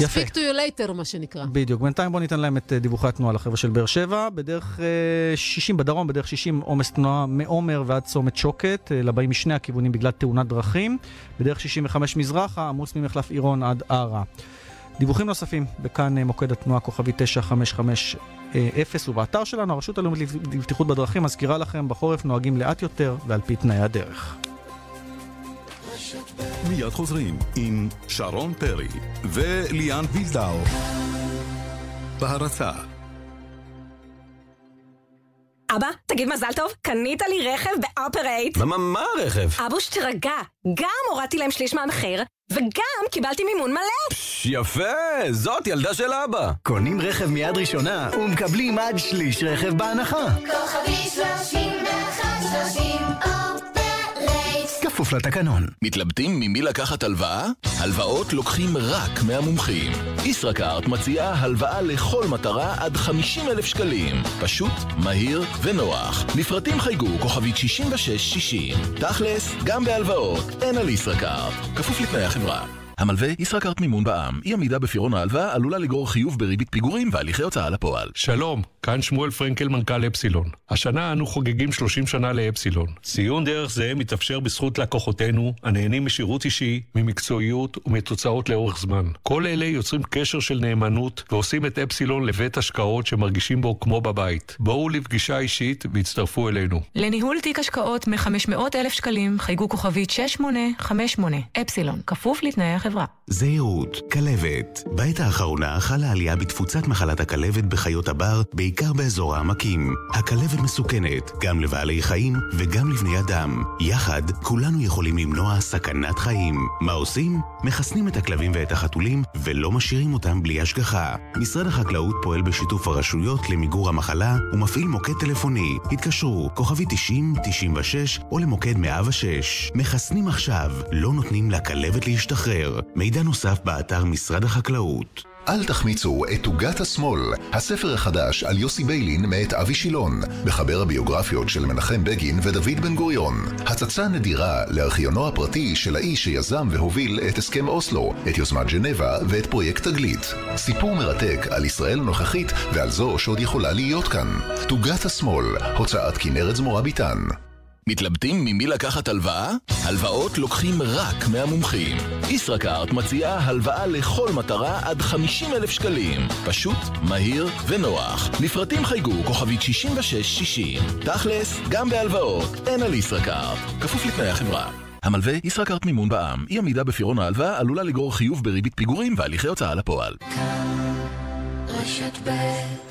יפה. Speak to you later, מה שנקרא. בדיוק. בינתיים בואו ניתן להם את אה, דיווחי התנועה לחבר'ה של באר שבע. בדרך אה, 60 בדרום, בדרך 60 עומס תנועה מעומר ועד צומת שוקת, אה, לבאים משני הכיוונים בגלל תאונת דרכים. בדרך 65 מזרחה, עמוס ממחלף עירון עד ערה. דיווחים נוספים, בכאן אה, מוקד התנועה כוכבי 9550 ובאתר שלנו, הרשות הלאומית לבטיחות בדרכים מזכירה לכם, בחורף נוהגים לאט יותר ועל פי תנאי הדרך. מיד חוזרים עם שרון פרי וליאן וילדאו. בהרצה. אבא, תגיד מזל טוב, קנית לי רכב באופרייט. מה, מה, מה הרכב? אבוש, תירגע. גם הורדתי להם שליש מהמחיר, וגם קיבלתי מימון מלא. פש, יפה, זאת ילדה של אבא. קונים רכב מיד ראשונה ומקבלים עד שליש רכב בהנחה. כוכבי 31 30 כפוף לתקנון. מתלבטים ממי לקחת הלוואה? הלוואות לוקחים רק מהמומחים. ישראכרט מציעה הלוואה לכל מטרה עד 50 אלף שקלים. פשוט, מהיר ונוח. לפרטים חייגו כוכבית 6660. תכלס, גם בהלוואות, אין על ישראכרט. כפוף לתנאי החברה. המלווה ישראכרט מימון בע"מ. אי עמידה בפירעון ההלוואה עלולה לגרור חיוב בריבית פיגורים והליכי הוצאה לפועל. שלום, כאן שמואל פרנקל מנכ"ל אפסילון. השנה אנו חוגגים 30 שנה לאפסילון. ציון דרך זה מתאפשר בזכות לקוחותינו, הנהנים משירות אישי, ממקצועיות ומתוצאות לאורך זמן. כל אלה יוצרים קשר של נאמנות ועושים את אפסילון לבית השקעות שמרגישים בו כמו בבית. בואו לפגישה אישית והצטרפו אלינו. לניהול תיק השקעות מ-500,000 שקלים חייגו כוכבית 6858, אפסילון, כפוף לתנאי החברה. זהירות, כלבת. בעת האחרונה חלה עלייה בתפוצת מחלת הכלבת בחיות הבר, בעיקר באזור העמקים. הכלבת מסוכנת, גם לבעלי חיים וגם לבני אדם. יחד, כולנו יכולים למנוע סכנת חיים. מה עושים? מחסנים את הכלבים ואת החתולים, ולא משאירים אותם בלי השגחה. משרד החקלאות פועל בשיתוף הרשויות למיגור המחלה, ומפעיל מוקד טלפוני. התקשרו, כוכבי 90, 96, או למוקד 106. מחסנים עכשיו, לא נותנים לכלבת להשתחרר. מידע נוסף באתר משרד החקלאות. אל תחמיצו את עוגת השמאל, הספר החדש על יוסי ביילין מאת אבי שילון, מחבר הביוגרפיות של מנחם בגין ודוד בן גוריון. הצצה נדירה לארכיונו הפרטי של האיש שיזם והוביל את הסכם אוסלו, את יוזמת ג'נבה ואת פרויקט תגלית. סיפור מרתק על ישראל הנוכחית ועל זו שעוד יכולה להיות כאן. תוגת השמאל, הוצאת כנרת זמורה ביטן. מתלבטים ממי לקחת הלוואה? הלוואות לוקחים רק מהמומחים. ישראכרט מציעה הלוואה לכל מטרה עד 50 אלף שקלים. פשוט, מהיר ונוח. לפרטים חייגו כוכבית 6660. תכלס, גם בהלוואות, אין על ישראכרט. כפוף לתנאי החברה. המלווה ישראכרט מימון בע"מ. אי עמידה בפירעון ההלוואה עלולה לגרור חיוב בריבית פיגורים והליכי הוצאה לפועל. רשת ב'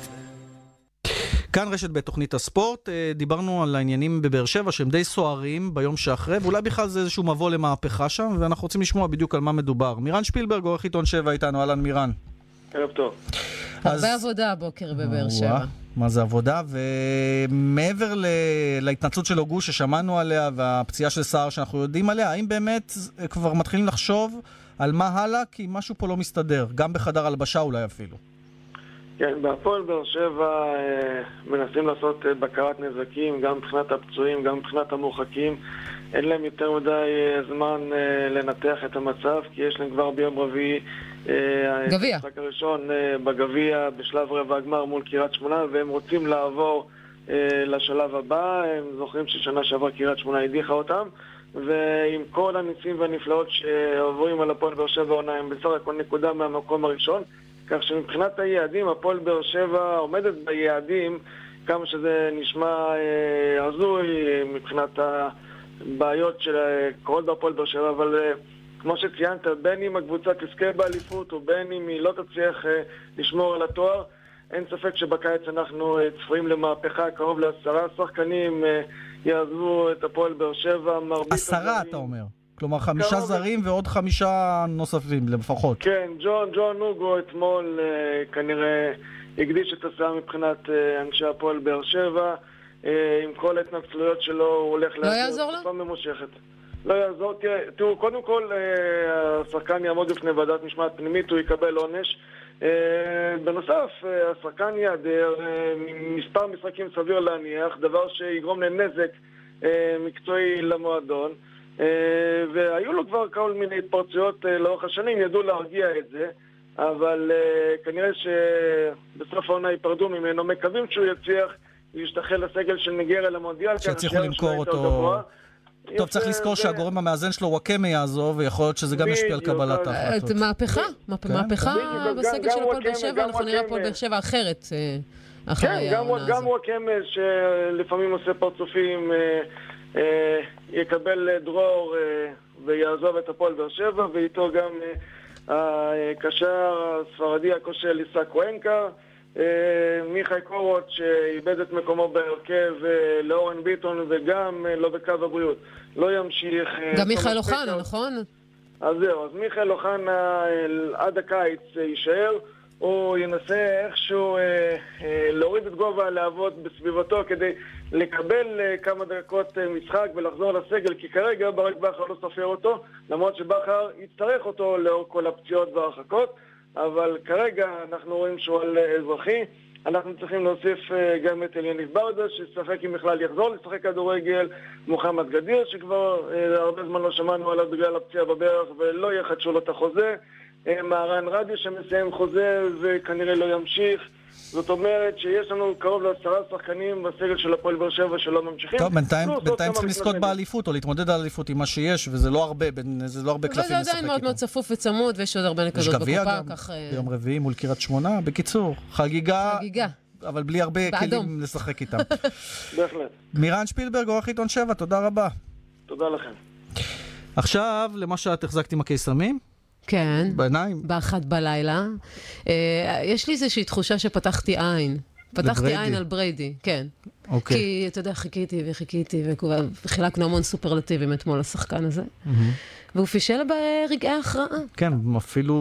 כאן רשת בתוכנית הספורט, אה, דיברנו על העניינים בבאר שבע שהם די סוערים ביום שאחרי, ואולי בכלל זה איזשהו מבוא למהפכה שם, ואנחנו רוצים לשמוע בדיוק על מה מדובר. מירן שפילברג, עורך עיתון שבע איתנו, אהלן מירן. ערב טוב. הרבה עבודה הבוקר בבאר שבע. מה זה עבודה? ומעבר ל... להתנצלות של הוגו ששמענו עליה והפציעה של סער שאנחנו יודעים עליה, האם באמת כבר מתחילים לחשוב על מה הלאה, כי משהו פה לא מסתדר, גם בחדר הלבשה אולי אפילו. כן, בהפועל באר שבע אה, מנסים לעשות אה, בקרת נזקים, גם מבחינת הפצועים, גם מבחינת המורחקים. אין להם יותר מדי אה, זמן אה, לנתח את המצב, כי יש להם כבר ביום רביעי אה, גביע. המשחק הראשון אה, בגביע בשלב רבע הגמר מול קריית שמונה, והם רוצים לעבור אה, לשלב הבא. הם זוכרים ששנה שעברה קריית שמונה הדיחה אותם. ועם כל הניסים והנפלאות שעוברים על הפועל באר שבע עונה, הם בסך הכל נקודה מהמקום הראשון. כך שמבחינת היעדים, הפועל באר שבע עומדת ביעדים, כמה שזה נשמע אה, הזוי אה, מבחינת הבעיות שקורות בהפועל באר שבע, אבל אה, כמו שציינת, בין אם הקבוצה תזכה באליפות ובין אם היא לא תצליח אה, לשמור על התואר, אין ספק שבקיץ אנחנו אה, צפויים למהפכה, קרוב לעשרה שחקנים אה, יעזבו את הפועל באר שבע, עשרה, אתה אומר. כלומר, חמישה קרוב. זרים ועוד חמישה נוספים לפחות. כן, ג'ון, ג'ון נוגו אתמול אה, כנראה הקדיש את הסאה מבחינת אה, אנשי הפועל באר שבע. אה, עם כל ההתנצלויות שלו, הוא הולך לא יעזור לו? תקופה ממושכת. לא יעזור, תראה, תראו, קודם כל אה, השחקן יעמוד בפני ועדת משמעת פנימית, הוא יקבל עונש. אה, בנוסף, אה, השחקן ייעדר אה, מספר משחקים סביר להניח, דבר שיגרום לנזק אה, מקצועי למועדון. אה, והיו לו כבר כל מיני התפרצויות אה, לאורך השנים, ידעו להרגיע את זה, אבל אה, כנראה שבסוף העונה ייפרדו ממנו, מקווים שהוא יצליח להשתחל לסגל של ניגריה למונדיאל. שיצליחו למכור אותו. טוב, צריך לזכור זה- שהגורם המאזן שלו, וואקמה יעזוב, ויכול להיות שזה גם ישפיע על קבלת ההחלטות. מהפכה, מהפ- כן. מהפכה בסגל גם של הפועל באר שבע, אנחנו נראה הפועל. באר שבע אחרת אה, אחרי כן, גם, העונה גם הזאת. וואקמה שלפעמים עושה פרצופים, יקבל אה, דרור אה, ויעזוב את הפועל באר שבע, ואיתו גם אה, הקשר הספרדי הכושל עיסק קוונקה, מיכאי קורוט שאיבד את מקומו בהרכב לאורן ביטון וגם לא בקו הבריאות. לא ימשיך. גם מיכאל אוחנה. נכון? אז זהו, אז מיכאל אוחנה עד הקיץ יישאר, הוא ינסה איכשהו אה, אה, להוריד את גובה הלהבות בסביבתו כדי לקבל אה, כמה דקות אה, משחק ולחזור לסגל, כי כרגע ברק בכר לא סופר אותו, למרות שבכר יצטרך אותו לאור כל הפציעות וההרחקות, אבל כרגע אנחנו רואים שהוא על אה, אזרחי. אנחנו צריכים להוסיף אה, גם את אליניב ברדה, שספק אם בכלל יחזור לשחק כדורגל, מוחמד גדיר, שכבר אה, הרבה זמן לא שמענו עליו בגלל הפציעה בברך ולא יחדשו לו את החוזה, מהרן רדיו שמסיים חוזה וכנראה לא ימשיך. זאת אומרת שיש לנו קרוב לעשרה שחקנים בסגל של הפועל באר שבע שלא ממשיכים. טוב, בינתיים בינתיים צריכים לזכות. באליפות, או להתמודד על אליפות עם מה שיש, וזה לא הרבה, בין- זה לא הרבה קלפים זה לשחק עדיין מאוד איתם. מאוד צפוף וצמוד, ויש עוד הרבה יש נקודות גביע בקופה, גם, כך... אה, ביום רביעי מול קריית שמונה. בקיצור, חגיגה, חגיגה. אבל בלי הרבה באדום. כלים לשחק איתם. בהחלט. מירן שפילברג, עורך עיתון 7, תודה רבה. תודה לכם. עכשיו, למה שאת החזקת עם הקיסמים? כן. בעיניים? באחת בלילה. אה, יש לי איזושהי תחושה שפתחתי עין. פתחתי לבריידי. עין על בריידי, כן. אוקיי. כי, אתה יודע, חיכיתי וחיכיתי, וחילקנו המון סופרלטיבים אתמול לשחקן הזה. מהמם. והוא פישל ברגעי ההכרעה. כן, אפילו,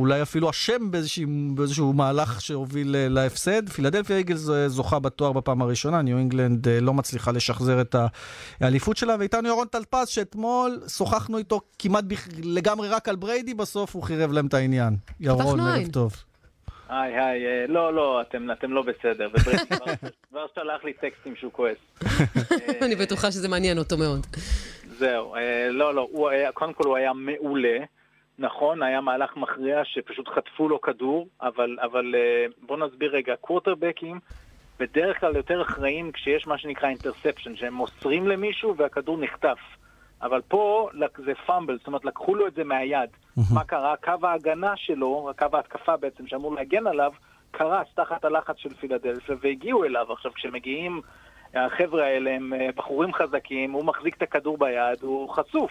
אולי אפילו אשם באיזשהו, באיזשהו מהלך שהוביל אה, להפסד. פילדלפיה איגלס אה, זוכה בתואר בפעם הראשונה, ניו אינגלנד אה, לא מצליחה לשחזר את האליפות שלה, ואיתנו ירון טלפז, שאתמול שוחחנו איתו כמעט בכ... לגמרי רק על בריידי, בסוף הוא חירב להם את העניין. ירון, ערב עין. טוב. היי, היי, לא, לא, אתם, אתם לא בסדר. ובריידי כבר שלח לי טקסטים שהוא כועס. אני בטוחה שזה מעניין אותו מאוד. זהו, אה, לא, לא, הוא היה, קודם כל הוא היה מעולה. נכון, היה מהלך מכריע שפשוט חטפו לו כדור, אבל, אבל אה, בוא נסביר רגע, קווטרבקים בדרך כלל יותר אחראים כשיש מה שנקרא אינטרספשן, שהם מוסרים למישהו והכדור נחטף. אבל פה זה פאמבל, זאת אומרת לקחו לו את זה מהיד. מה קרה? קו ההגנה שלו, קו ההתקפה בעצם שאמור להגן עליו, קרס תחת הלחץ של פילדלפיה והגיעו אליו. עכשיו כשמגיעים החבר'ה האלה הם אה, בחורים חזקים, הוא מחזיק את הכדור ביד, הוא חשוף.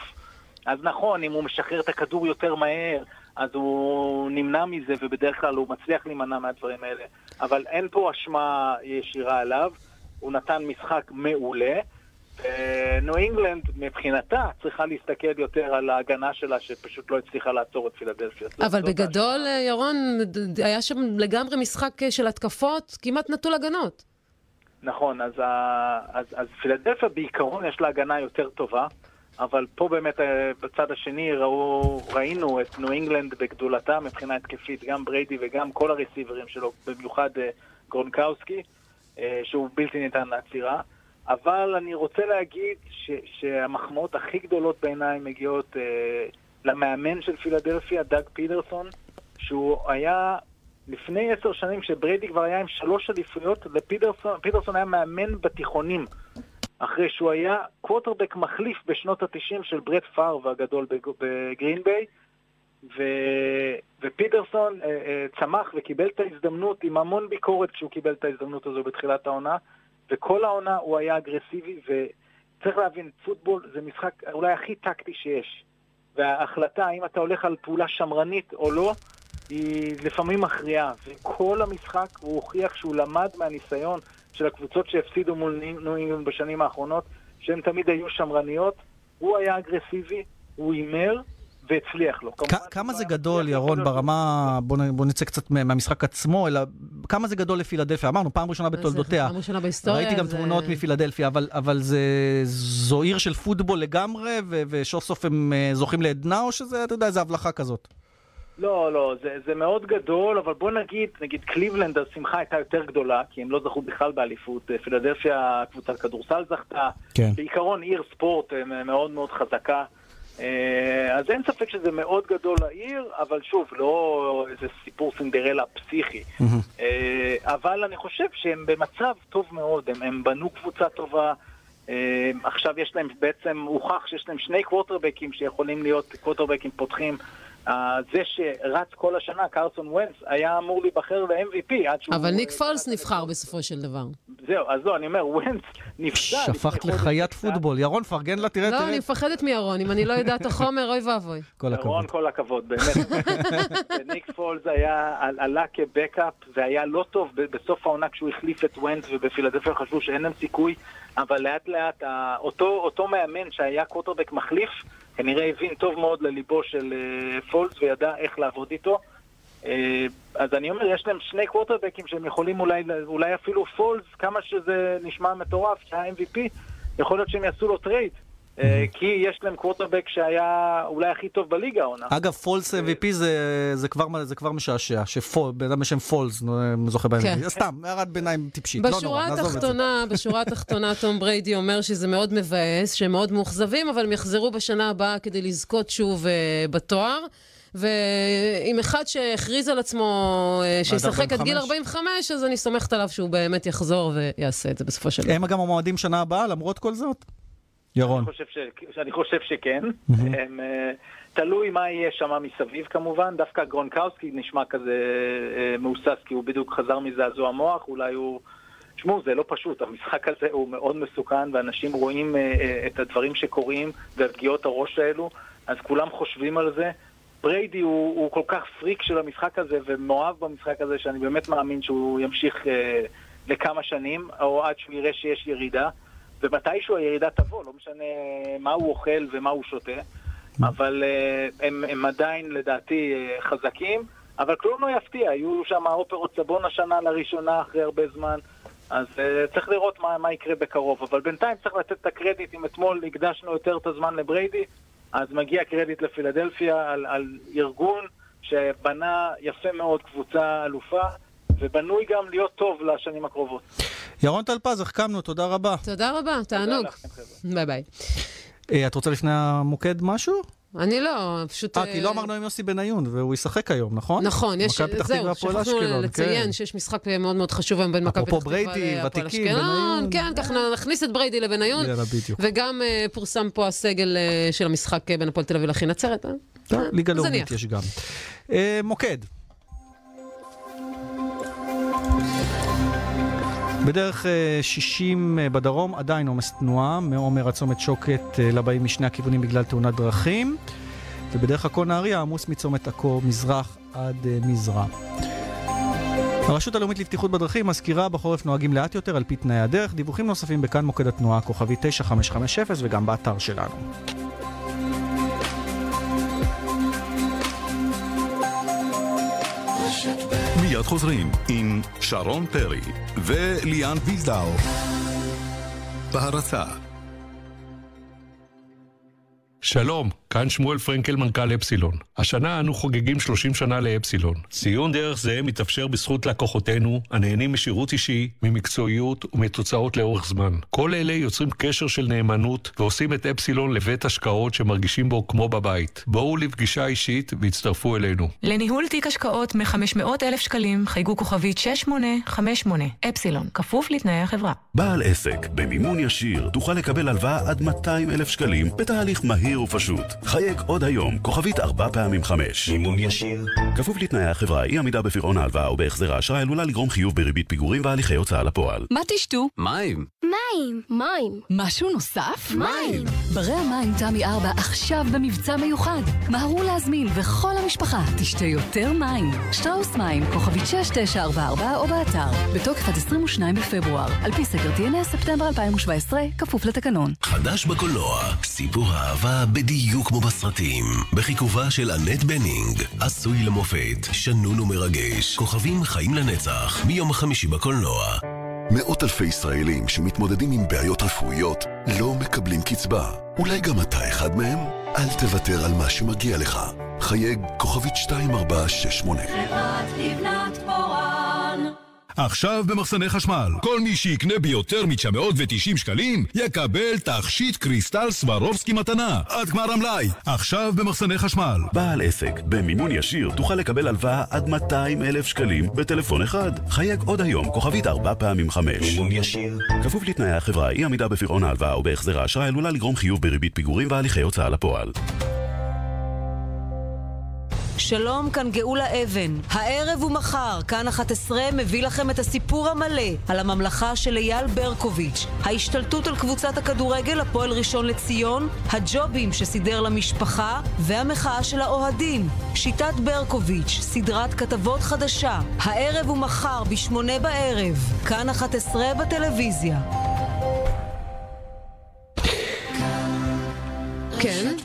אז נכון, אם הוא משחרר את הכדור יותר מהר, אז הוא נמנע מזה, ובדרך כלל הוא מצליח להימנע מהדברים האלה. אבל אין פה אשמה ישירה עליו, הוא נתן משחק מעולה. ניו אינגלנד מבחינתה צריכה להסתכל יותר על ההגנה שלה שפשוט לא הצליחה לעצור את פילדלפיה. אבל בגדול, אה, ירון, היה שם לגמרי משחק אה, של התקפות, כמעט נטול הגנות. נכון, אז. אז, אז פילדלפיה בעיקרון יש לה הגנה יותר טובה, אבל פה באמת אה, בצד השני ראו, ראינו את ניו אינגלנד בגדולתה מבחינה התקפית, גם בריידי וגם כל הרסיברים שלו, במיוחד אה, גרונקאוסקי, אה, שהוא בלתי ניתן לעצירה. אבל אני רוצה להגיד ש, שהמחמאות הכי גדולות בעיניי מגיעות למאמן של פילדלפיה, דאג פידרסון, שהוא היה לפני עשר שנים, כשבריידי כבר היה עם שלוש אליפויות, ופידרסון היה מאמן בתיכונים. אחרי שהוא היה קווטרבק מחליף בשנות ה-90 של ברט פארב הגדול בגרין ביי, ו... ופידרסון אה, אה, צמח וקיבל את ההזדמנות עם המון ביקורת כשהוא קיבל את ההזדמנות הזו בתחילת העונה, וכל העונה הוא היה אגרסיבי, וצריך להבין, פוטבול זה משחק אולי הכי טקטי שיש. וההחלטה האם אתה הולך על פעולה שמרנית או לא, היא לפעמים מכריעה. וכל המשחק הוא הוכיח שהוא למד מהניסיון של הקבוצות שהפסידו מול ניו בשנים האחרונות, שהן תמיד היו שמרניות. הוא היה אגרסיבי, הוא הימר, והצליח לו. כמה זה גדול, ירון, ברמה, בוא, בוא נצא קצת מהמשחק עצמו, אלא כמה זה גדול לפילדלפיה? אמרנו, פעם ראשונה בתולדותיה. פעם ראשונה בהיסטוריה. ראיתי גם זה... תמונות מפילדלפיה, אבל, אבל זה, זו עיר של פוטבול לגמרי, וסוף סוף הם אה, זוכים לעדנה, או שזה, אתה יודע, איזה הבלחה כזאת? לא, לא, זה, זה מאוד גדול, אבל בוא נגיד, נגיד קליבלנד, השמחה הייתה יותר גדולה, כי הם לא זכו בכלל באליפות. אה, פילדלפיה, קבוצת כדורסל זכתה. כן. בעיקרון עיר ספורט אה, מאוד מאוד חזקה. אה, אז אין ספק שזה מאוד גדול לעיר, אבל שוב, לא איזה סיפור סינדרלה פסיכי. אבל אני חושב שהם במצב טוב מאוד, הם, הם בנו קבוצה טובה. עכשיו יש להם בעצם, הוכח שיש להם שני קווטרבקים שיכולים להיות קווטרבקים פותחים. זה שרץ כל השנה, קרסון ונס, היה אמור להיבחר ל-MVP עד שהוא... אבל ניק פולס נבחר בסופו של דבר. זהו, אז לא, אני אומר, ונס נפסד. שפכת לחיית פוטבול. ירון, פרגן לה, תראה, לא, תראה. אני מפחדת מירון, אם אני לא יודעת את החומר, אוי ואבוי. כל הכבוד. ירון, כל הכבוד, באמת. ניק פולס היה, עלה כ backup, והיה לא טוב בסוף העונה כשהוא החליף את וונץ, ובפילדלפיה חשבו שאין להם סיכוי, אבל לאט לאט, אותו מאמן שהיה קווטרבק מחליף, כנראה הבין טוב מאוד לליבו של אה, פולס וידע איך לעבוד איתו. אה, אז אני אומר, יש להם שני קווטרבקים שהם יכולים אולי, אולי אפילו פולס, כמה שזה נשמע מטורף, שה-MVP, יכול להיות שהם יעשו לו trade. אה, כי יש להם קווטרבק שהיה אולי הכי טוב בליגה העונה. אגב, פולס MVP זה, זה, כבר, זה כבר משעשע, שבן אדם בשם פולס זוכה בהם. כן. סתם, הערת ביניים טיפשית, לא נורא, נעזוב את זה. בשורה התחתונה, תום בריידי אומר שזה מאוד מבאס, שהם מאוד מאוכזבים, אבל הם יחזרו בשנה הבאה כדי לזכות שוב אה, בתואר. ועם אחד שהכריז על עצמו שישחק עד גיל 45, אז אני סומכת עליו שהוא באמת יחזור ויעשה את זה בסופו של דבר. הם גם המועמדים שנה הבאה, למרות כל זאת? ירון. אני חושב, שכן. אה, תלוי מה יהיה שם מסביב כמובן. דווקא גרונקאוסקי נשמע כזה אה, מהוסס, כי הוא בדיוק חזר מזעזוע מוח, אולי הוא... תשמעו, זה לא פשוט, המשחק הזה הוא מאוד מסוכן, ואנשים רואים אה, את הדברים שקורים והפגיעות הראש האלו, אז כולם חושבים על זה. בריידי הוא, הוא כל כך פריק של המשחק הזה ומאוהב במשחק הזה, שאני באמת מאמין שהוא ימשיך לכמה שנים, או עד שהוא יראה שיש ירידה. ומתישהו הירידה תבוא, לא משנה מה הוא אוכל ומה הוא שותה, אבל uh, הם, הם עדיין לדעתי uh, חזקים, אבל כלום לא יפתיע, היו שם אופרות סבון השנה לראשונה אחרי הרבה זמן, אז uh, צריך לראות מה, מה יקרה בקרוב, אבל בינתיים צריך לתת את הקרדיט, אם אתמול הקדשנו יותר את הזמן לבריידי, אז מגיע קרדיט לפילדלפיה על, על ארגון שבנה יפה מאוד קבוצה אלופה, ובנוי גם להיות טוב לשנים הקרובות. ירון טלפז, החכמנו, תודה רבה. תודה רבה, תענוג. ביי ביי. את רוצה לפני המוקד משהו? אני לא, פשוט... אה, כי לא אמרנו עם יוסי בניון, והוא ישחק היום, נכון? נכון, יש... זהו, שכחנו לציין שיש משחק מאוד מאוד חשוב היום בין מכבי פתח תקווה להפועל אשקלון. אפרופו בריידי, ותיקים, בניון. כן, ככה נכניס את בריידי לבניון. יאללה, בדיוק. וגם פורסם פה הסגל של המשחק בין הפועל תל אביב לאחי נצרת. ליגה לאומית יש גם. מוקד. בדרך 60 בדרום עדיין עומס תנועה, מעומר הצומת שוקת לבאים משני הכיוונים בגלל תאונת דרכים, ובדרך עכו נהריה עמוס מצומת עכו מזרח עד מזרע. הרשות הלאומית לבטיחות בדרכים מזכירה בחורף נוהגים לאט יותר על פי תנאי הדרך. דיווחים נוספים בכאן מוקד התנועה כוכבי 9550 וגם באתר שלנו. מיד חוזרים עם שרון פרי וליאן וילדאו. בהרצה. שלום, כאן שמואל פרנקל, מנכ"ל אפסילון. השנה אנו חוגגים 30 שנה לאפסילון. ציון דרך זה מתאפשר בזכות לקוחותינו, הנהנים משירות אישי, ממקצועיות ומתוצאות לאורך זמן. כל אלה יוצרים קשר של נאמנות ועושים את אפסילון לבית השקעות שמרגישים בו כמו בבית. בואו לפגישה אישית והצטרפו אלינו. לניהול תיק השקעות מ-500,000 שקלים חייגו כוכבית 6858 אפסילון, כפוף לתנאי החברה. בעל עסק, במימון ישיר, תוכל לקבל הלוואה עד 200 אלף שקלים בתהליך מהיר ופשוט. חייג עוד היום, כוכבית 4 פעמים 5. מימון ישיר. כפוף לתנאי החברה, אי עמידה בפירעון ההלוואה או בהחזר האשראי עלולה לגרום חיוב בריבית פיגורים והליכי הוצאה לפועל. מה תשתו? מים. מים. מים. משהו נוסף? מים. ברי המים תמי 4 עכשיו במבצע מיוחד. מהרו להזמין וכל המשפחה תשתה יותר מים. שטראוס מים, כוכבית 6944 או באתר. בתוקף עד 22 בפברואר. על פי סקר TNS ספטמבר 2017, כפוף לתקנון. חדש בקולנוע, סיפור אהבה בדיוק כמו בסרטים. בחיכובה של אנט בנינג, עשוי למופת, שנון ומרגש, כוכבים חיים לנצח, מיום חמישי בקולנוע. מאות אלפי ישראלים שמתמודדים עם בעיות רפואיות לא מקבלים קצבה. אולי גם אתה אחד מהם? אל תוותר על מה שמגיע לך. חייג כוכבית 2468 חברת לבנת. עכשיו במחסני חשמל, כל מי שיקנה ביותר מ-990 שקלים יקבל תכשיט קריסטל סברובסקי מתנה עד גמר המלאי. עכשיו במחסני חשמל. בעל עסק, במימון ישיר תוכל לקבל הלוואה עד 200 אלף שקלים בטלפון אחד. חייג עוד היום, כוכבית 4 פעמים 5. מימון ישיר. כפוף לתנאי החברה, אי עמידה בפירעון ההלוואה או בהחזר האשראי עלולה לגרום חיוב בריבית פיגורים והליכי הוצאה לפועל. שלום, כאן גאולה אבן. הערב ומחר, כאן 11 מביא לכם את הסיפור המלא על הממלכה של אייל ברקוביץ', ההשתלטות על קבוצת הכדורגל הפועל ראשון לציון, הג'ובים שסידר למשפחה והמחאה של האוהדים. שיטת ברקוביץ', סדרת כתבות חדשה, הערב ומחר בשמונה בערב, כאן 11 בטלוויזיה. כן.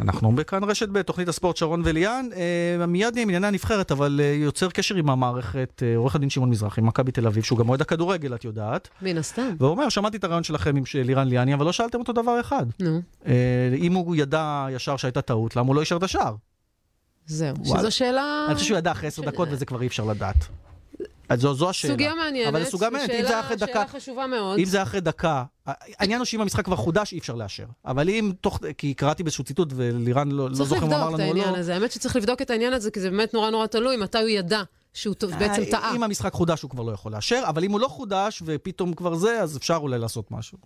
אנחנו בכאן רשת ב', תוכנית הספורט שרון וליאן. אה, מיד נהיה עם ענייני הנבחרת, אבל אה, יוצר קשר עם המערכת, אה, עורך הדין שמעון מזרחי, מכבי תל אביב, שהוא גם אוהד הכדורגל, את יודעת. מן הסתם. והוא אומר, שמעתי את הרעיון שלכם עם לירן ליאני, אבל לא שאלתם אותו דבר אחד. נו. אה, אם הוא ידע ישר שהייתה טעות, למה הוא לא אישר את השער? זהו. שזו שאלה... אני חושב שהוא ידע אחרי עשר דקות, וזה כבר אי אפשר לדעת. אז זו, זו השאלה. סוגיה מעניינת. אבל זו סוגיה מעניינת, אם זה היה אחרי דקה... שאלה חשובה מאוד. אם זה היה אחרי דקה, העניין הוא שאם המשחק כבר חודש, אי אפשר לאשר. אבל אם תוך, כי קראתי באיזשהו ציטוט, ולירן לא, לא צריך זוכר אם אמר לבדוק את לנו או העניין לא. הזה. האמת שצריך לבדוק את העניין הזה, כי זה באמת נורא נורא תלוי מתי הוא ידע שהוא ט- בעצם אה, טעה. אם המשחק חודש, הוא כבר לא יכול לאשר, אבל אם הוא לא חודש, ופתאום כבר זה, אז אפשר אולי לעשות משהו.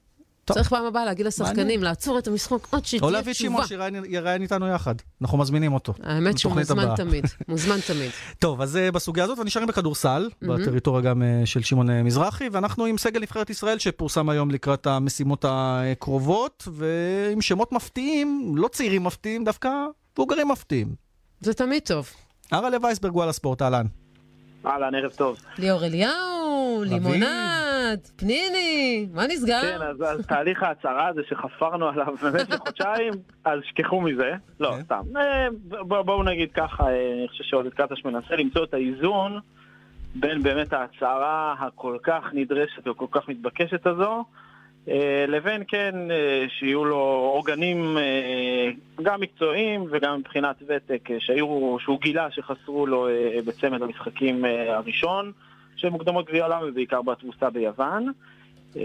צריך פעם הבאה להגיד לשחקנים, מעניין. לעצור את המשחק או שתהיה להביא את שמעון תשובה. שיראיין איתנו יחד. אנחנו מזמינים אותו. האמת שהוא מוזמן הבאה. תמיד, מוזמן תמיד. טוב, אז אה, בסוגיה הזאת, ונשארים בכדורסל, מהמם. בטריטוריה גם אה, של שמעון אה, מזרחי, ואנחנו עם סגל נבחרת ישראל שפורסם היום לקראת המשימות הקרובות, ועם שמות מפתיעים, לא צעירים מפתיעים, דווקא מבוגרים מפתיעים. זה תמיד טוב. הרלה וייסברג, וואלה ספורט, אהלן. אהלן, ערב טוב. ליאור אליהו, לימונד, פניני, מה נסגר? כן, אז, אז תהליך ההצהרה הזה שחפרנו עליו במשך חודשיים, אז שכחו מזה. לא, סתם. אה, בוא- בואו נגיד ככה, אה, אני חושב שעודד קטש מנסה למצוא את האיזון בין באמת ההצהרה הכל כך נדרשת וכל כך מתבקשת הזו, לבין כן אה, שיהיו לו עוגנים אה, גם מקצועיים וגם מבחינת ותק אה, שהיו, שהוא גילה שחסרו לו אה, בצמד המשחקים אה, הראשון של מוקדמות גביע העולם ובעיקר בתבוסה ביוון. אה,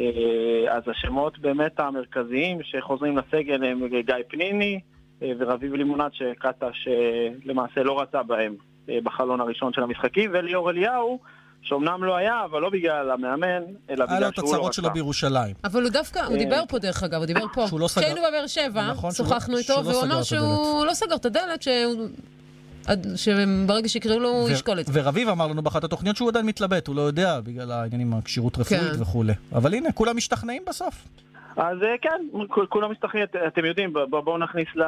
אז השמות באמת המרכזיים שחוזרים לסגל הם גיא פניני אה, ורביב לימונד שקטש אה, למעשה לא רצה בהם אה, בחלון הראשון של המשחקים וליאור אליהו שאומנם לא היה, אבל לא בגלל המאמן, אלא היה לו בגלל את שהוא לא הצרות רצה. שלו בירושלים. אבל הוא דווקא, הוא אה, דיבר פה דרך אגב, הוא דיבר פה. שהוא לא סגר. כשהיינו בבאר שבע, נכון, לא- שוחחנו איתו, לא והוא אמר את שהוא לא סגר את הדלת, שהוא- שברגע שיקראו לו הוא ישקול את זה. ורביב אמר לנו באחת התוכניות שהוא עדיין מתלבט, הוא לא יודע, בגלל העניינים עם הכשירות רפואית כן. וכולי. אבל הנה, כולם משתכנעים בסוף. אז אה, כן, כול- כולם את- אתם יודעים, בואו נכניס ל-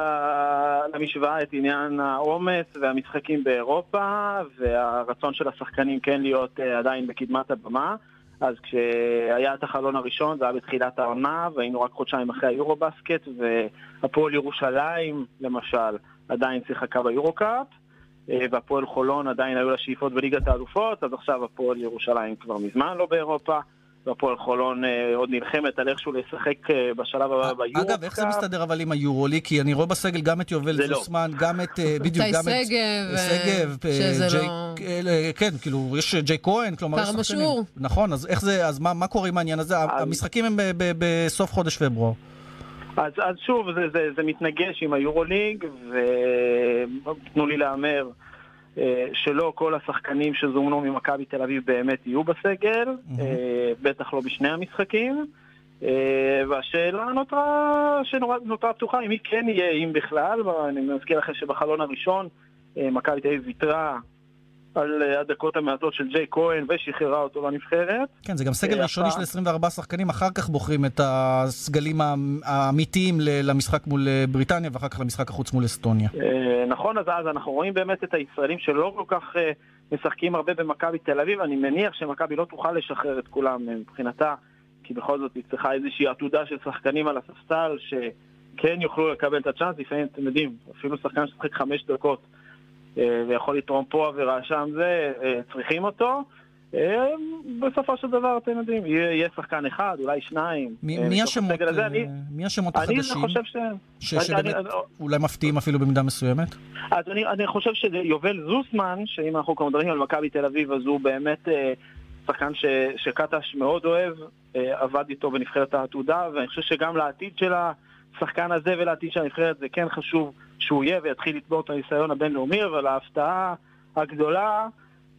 למשוואה את עניין העומס והמשחקים באירופה והרצון של השחקנים כן להיות אה, עדיין בקדמת הבמה. אז כשהיה את החלון הראשון, זה היה בתחילת העונה, והיינו רק חודשיים אחרי היורו-בסקט, והפועל ירושלים, למשל, עדיין שיחקה ביורו-קאפ, אה, והפועל חולון עדיין היו לה שאיפות בליגת האלופות, אז עכשיו הפועל ירושלים כבר מזמן לא באירופה. והפועל חולון אה, עוד נלחמת על איכשהו לשחק אה, בשלב הבא ביורו. אגב, איך זה מסתדר אבל עם היורולי? כי אני רואה בסגל גם את יובל לא. זוסמן, גם את, אה, בדיוק, גם את... שגב, אה, אה, לא- אה, כן, כאילו, יש ג'יי כהן, כלומר, יש שחקנים. נכון, אז איך זה, אז מה קורה עם העניין הזה? המשחקים הם בסוף חודש פברואר. אז, אז שוב, זה, זה, זה מתנגש עם היורוליג, ותנו לי להמר אה, שלא כל השחקנים שזומנו ממכבי תל אביב באמת יהיו בסגל, אה, בטח לא בשני המשחקים. אה, והשאלה נותרה, שנורא- נותרה פתוחה, אם מי כן יהיה, אם בכלל, ואני מזכיר לכם שבחלון הראשון אה, מכבי תל אביב ויתרה על אה, הדקות המעטות של ג'יי כהן ושחררה אותו לנבחרת. כן, זה גם סגל אה, ראשוני של הפעם- 24 שחקנים, אחר כך בוחרים את הסגלים האמ- האמיתיים למשחק מול אה, בריטניה, ואחר כך למשחק החוץ מול אסטוניה. אה, נכון, אז, אז אנחנו רואים באמת את הישראלים שלא כל כך אה, משחקים הרבה במכבי תל אביב, אני מניח שמכבי לא תוכל לשחרר את כולם אה, מבחינתה, כי בכל זאת היא צריכה איזושהי עתודה של שחקנים על הספסל שכן יוכלו לקבל את הצ'אנס, לפעמים אתם יודעים, אפילו שחקן ששחק חמש דקות אה, ויכול לתרום פה עבירה שם זה, אה, צריכים אותו. אה, בסופו של דבר, אתם יודעים, יהיה, שחקן אחד, אולי שניים. מי אה, השמות. אה, אני- מי השמות אני החדשים? חושב ש... אני- שבאמת אני- אולי מפתיעים אפילו במידה מסוימת? אז אני, אני חושב שזה יובל זוסמן, שאם אנחנו כבר מדברים על מכבי תל אביב, אז הוא באמת אה, שחקן שקטש מאוד אוהב, אה, עבד איתו בנבחרת העתודה, ואני חושב שגם לעתיד של השחקן הזה ולעתיד של הנבחרת זה כן חשוב שהוא יהיה ויתחיל לצבור את הניסיון הבינלאומי, אבל ההפתעה הגדולה,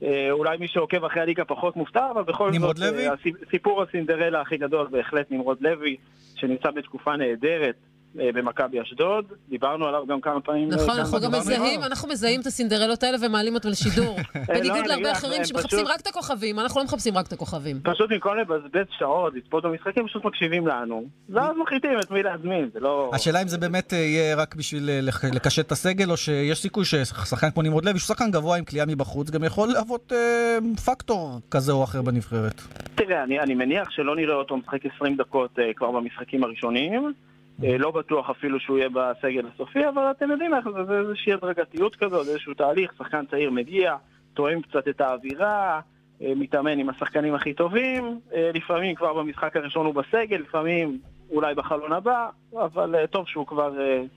אה, אולי מי שעוקב אחרי הליגה פחות מופתע, אבל בכל זאת, לוי? אה, הסיפ- סיפור הסינדרלה הכי גדול בהחלט נמרוד לוי, שנמצא בתקופה נהדרת. אה, במכבי אשדוד, דיברנו עליו גם כמה פעמים. אה, נכון, אנחנו גם מזהים. אנחנו מזהים את הסינדרלות האלה ומעלים אותם לשידור. בניגוד לא, אני להרבה אחרים שמחפשים רק את הכוכבים, אנחנו לא מחפשים רק את הכוכבים. פשוט במקום לבזבז שעות, לצפות במשחקים, פשוט מקשיבים לנו. ואז מחליטים את מי להזמין, זה לא... השאלה אם זה באמת אה, יהיה רק בשביל אה, לקשט את הסגל, או שיש סיכוי ששחקן כמו נמרוד לוי, שהוא שחקן גבוה עם כליאה מבחוץ, גם יכול להוות אה, פקטור כזה או אחר בנבחרת. תראה, אני, אני מניח שלא נראה אותו משחק 20 דקות כבר במשחקים הראשונים. Uh, לא בטוח אפילו שהוא יהיה בסגל הסופי, אבל אתם יודעים איך זה, זה איזושהי הדרגתיות כזאת, זה איזשהו תהליך, שחקן צעיר מגיע, תואם קצת את האווירה, uh, מתאמן עם השחקנים הכי טובים, uh, לפעמים כבר במשחק הראשון הוא בסגל, לפעמים אולי בחלון הבא, אבל טוב שהוא כבר,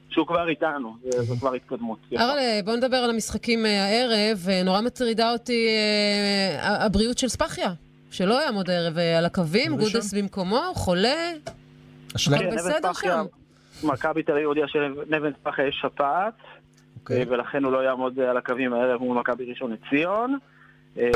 שהוא כבר איתנו, זה, זו כבר התקדמות. ארלה, בוא נדבר על המשחקים אה, הערב. אה, נורא מטרידה אותי אה, הבריאות של ספחיה, שלא יעמוד הערב אה, על הקווים? גודס במקומו, חולה. השאלה הכל כן, בסדר שם. מכבי תל אביב הודיעה שלנבן ספחיה יש שפעת, אוקיי. אה, ולכן הוא לא יעמוד על הקווים הערב מול מכבי ראשון לציון. אה,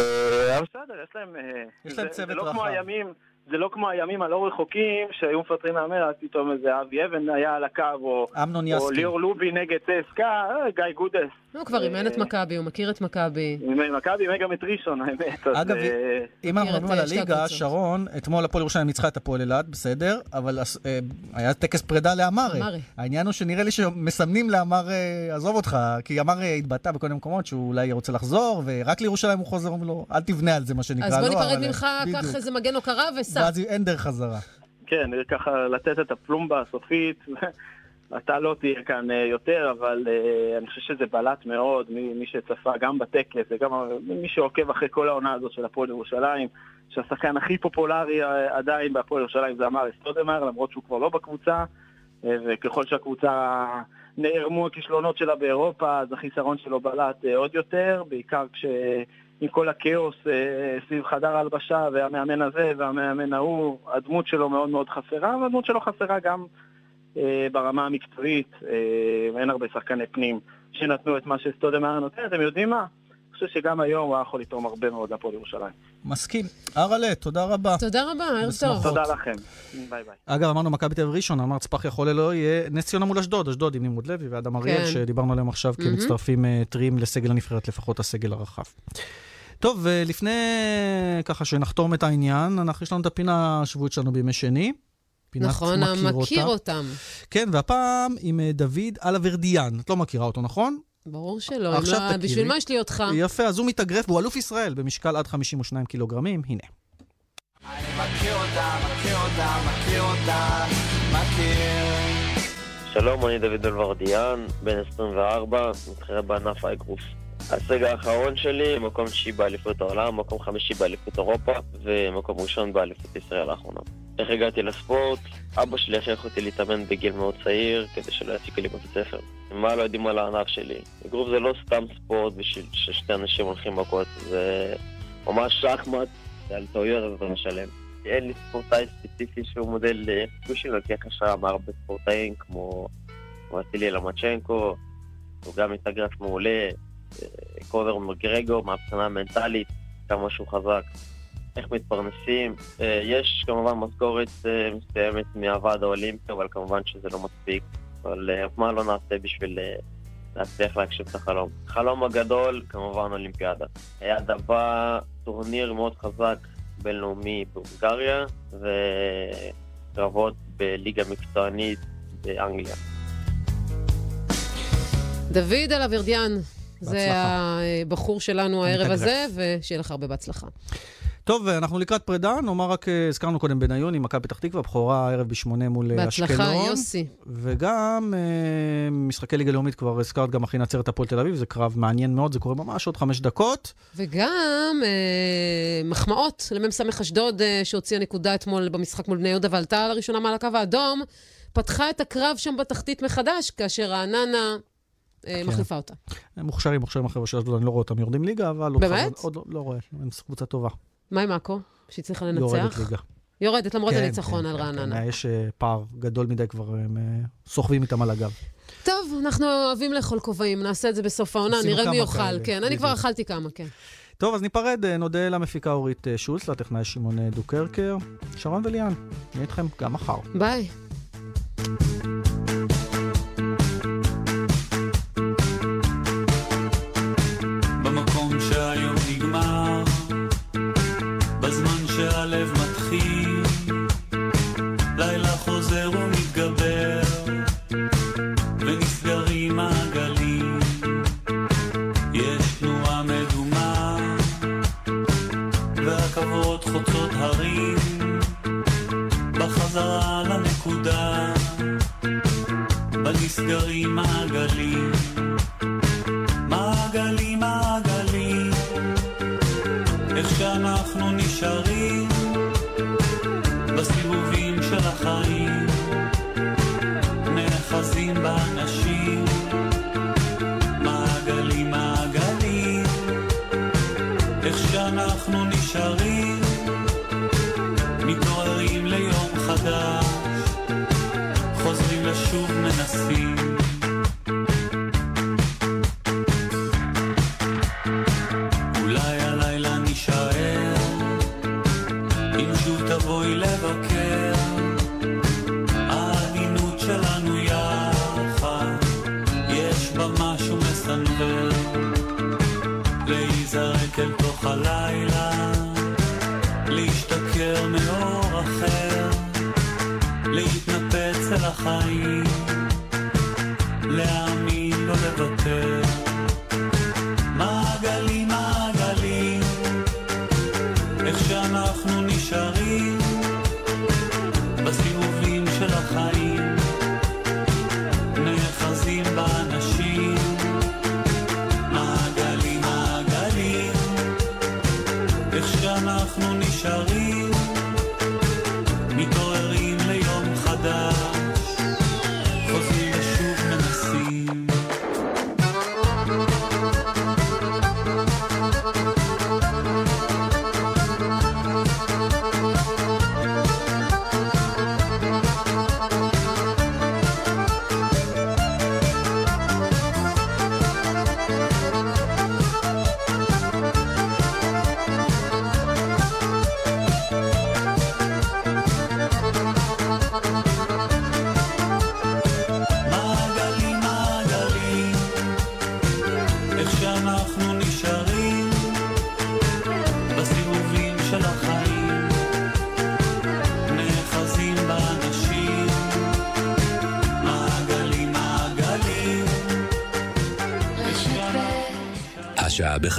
אבל בסדר, יש להם... אה, יש להם צוות זה לא כמו רחב. הימים, זה לא כמו הימים הלא רחוקים שהיו מפטרים מאמן, אז פתאום איזה אבי אבן היה על הקו, או אמנון או. ליאור לובי נגד צסקה, אה, גיא גודס. הוא כבר אימן את מכבי, הוא מכיר את מכבי. עם מכבי אימן גם את ראשון, האמת. אגב, אה, אם אנחנו מדברים על אה, הליגה. שרון, אתמול הפועל ירושלים ניצחה את הפועל אילת, בסדר, אבל אה, היה טקס פרידה לאמרי. אמרי. העניין הוא שנראה לי שמסמנים לאמר, אה, עזוב אותך, כי אמר אה, התבטא בכל מיני מקומות שהוא אולי רוצה לחזור, ורק לירושלים הוא חוזר, אומרים לו, אל תבנה על זה, מה שנקרא. אז בוא לא, ניפרד ממך, אה, קח. איזה מגן הוקרה וסע. ואז אין דרך חזרה. כן, ככה לתת את הפלומבה הסופית. אתה לא תהיה כאן אה, יותר, אבל אה, אני חושב שזה בלט מאוד, מי, מי שצפה גם בטקס וגם מי שעוקב אחרי כל העונה הזאת של הפועל ירושלים, שהשחקן הכי פופולרי אה, עדיין בהפועל ירושלים זה אמר אסטודמר, למרות שהוא כבר לא בקבוצה, וככל שהקבוצה נערמו הכישלונות שלה באירופה, אז החיסרון שלו בלט עוד יותר, בעיקר כש... עם כל הכאוס אה, סביב חדר ההלבשה והמאמן הזה והמאמן ההוא, הדמות שלו מאוד מאוד חסרה, והדמות שלו חסרה גם אה, ברמה המקצועית. אה, אין הרבה שחקני פנים שנתנו את מה שסטודמאייר נותן. אתם יודעים מה? חושב שגם היום הוא היה יכול לתרום הרבה מאוד להפועל ירושלים. מסכים. ארלה, תודה רבה. תודה רבה, ערב. טוב. תודה לכם. ביי ביי. אגב, אמרנו מכבי תל אביב ראשון, אמרת ספח יכול לא יהיה נס ציונה מול אשדוד, אשדוד עם נמרוד לוי ואדם אריאל, כן. שדיברנו עליהם עכשיו. כמצטרפים אה, טריים לסגל הנבחרת, לפחות הסגל הרחב. טוב, ולפני ככה שנחתום את העניין, אנחנו, יש לנו את הפינה השבועית שלנו בימי שני. פינת נכון, המכיר אותם. כן, והפעם עם אה, דוד אלאברדיאן. את לא מכירה אותו, נכון? ברור שלא. עכשיו לא- תכירי. בשביל מה יש לי אותך? יפה, אז הוא מתאגרף, והוא אלוף ישראל במשקל עד 52 קילוגרמים, הנה. מכיר אותה, מכיר אותה, מכיר אותה, מכיר. שלום, אני דוד אלוורדיאן, בן 24, מתחרה בענף האגרוף. ההישג האחרון שלי, מקום שישי באליפות העולם, מקום חמישי באליפות אירופה, ומקום ראשון באליפות ישראל האחרונה. איך הגעתי לספורט? אבא שלי הכריח אותי להתאמן בגיל מאוד צעיר, כדי שלא יפסיקו לי בבית ספר. מה לא יודעים על הענף שלי? אגרוף זה לא סתם ספורט בשביל ששתי אנשים הולכים מכות, זה ממש שחמט, על טעויות אתה משלם. אין לי ספורטאי ספציפי שהוא מודל לחיקוי לוקח השראה מהרבה ספורטאים כמו וסילי למצ'נקו, הוא גם מתאגרף מעולה, קובר מגרגו, מהבחינה מנטלית, כמה שהוא חזק. איך מתפרנסים. אה, יש כמובן משכורת אה, מסוימת מהוועד האולימפי, אבל כמובן שזה לא מספיק. אבל אה, מה לא נעשה בשביל להצליח להגשים את החלום? החלום הגדול, כמובן אולימפיאדה. היעד הבא, טורניר מאוד חזק בינלאומי בהונגריה, וקרבות בליגה מקצוענית באנגליה. דוד אלאברדיאן, זה הבחור שלנו הערב הזה, ושיהיה לך הרבה בהצלחה. טוב, אנחנו לקראת פרידה, נאמר רק, אה, הזכרנו קודם בניון עם מכבי פתח תקווה, בכורה הערב בשמונה מול בהצלחה, אשקלון. בהצלחה, יוסי. וגם אה, משחקי ליגה לאומית, כבר הזכרת גם אחרי נצרת הפועל תל אביב, זה קרב מעניין מאוד, זה קורה ממש עוד חמש דקות. וגם אה, מחמאות למ"ס אשדוד, אה, שהוציאה נקודה אתמול במשחק מול בני יהודה ועלתה לראשונה מעל הקו האדום, פתחה את הקרב שם בתחתית מחדש, כאשר רעננה... כן. מחליפה אותה. הם מוכשרים, מוכשרים החבר'ה של אשדוד, אני לא רואה אותם יורדים ליגה, אבל... באמת? עוד לא, לא רואה, הם קבוצה טובה. מה עם עכו? שהצליחה לנצח? יורדת ליגה. יורדת, למרות כן, הניצחון כן, על כן, רעננה. כן, יש uh, פער גדול מדי כבר, הם uh, סוחבים איתם על הגב. טוב, אנחנו אוהבים לאכול כובעים, נעשה את זה בסוף העונה, נראה מי יאכל. כן, אני כבר אכלתי כמה, כן. טוב, אז ניפרד, אה, נודה למפיקה אורית שולץ, לטכנאי שמעון דוקרקר. שרון וליאן, נהיה איתכם גם מחר. ביי. נסגרים אנחנו נשארים מתוך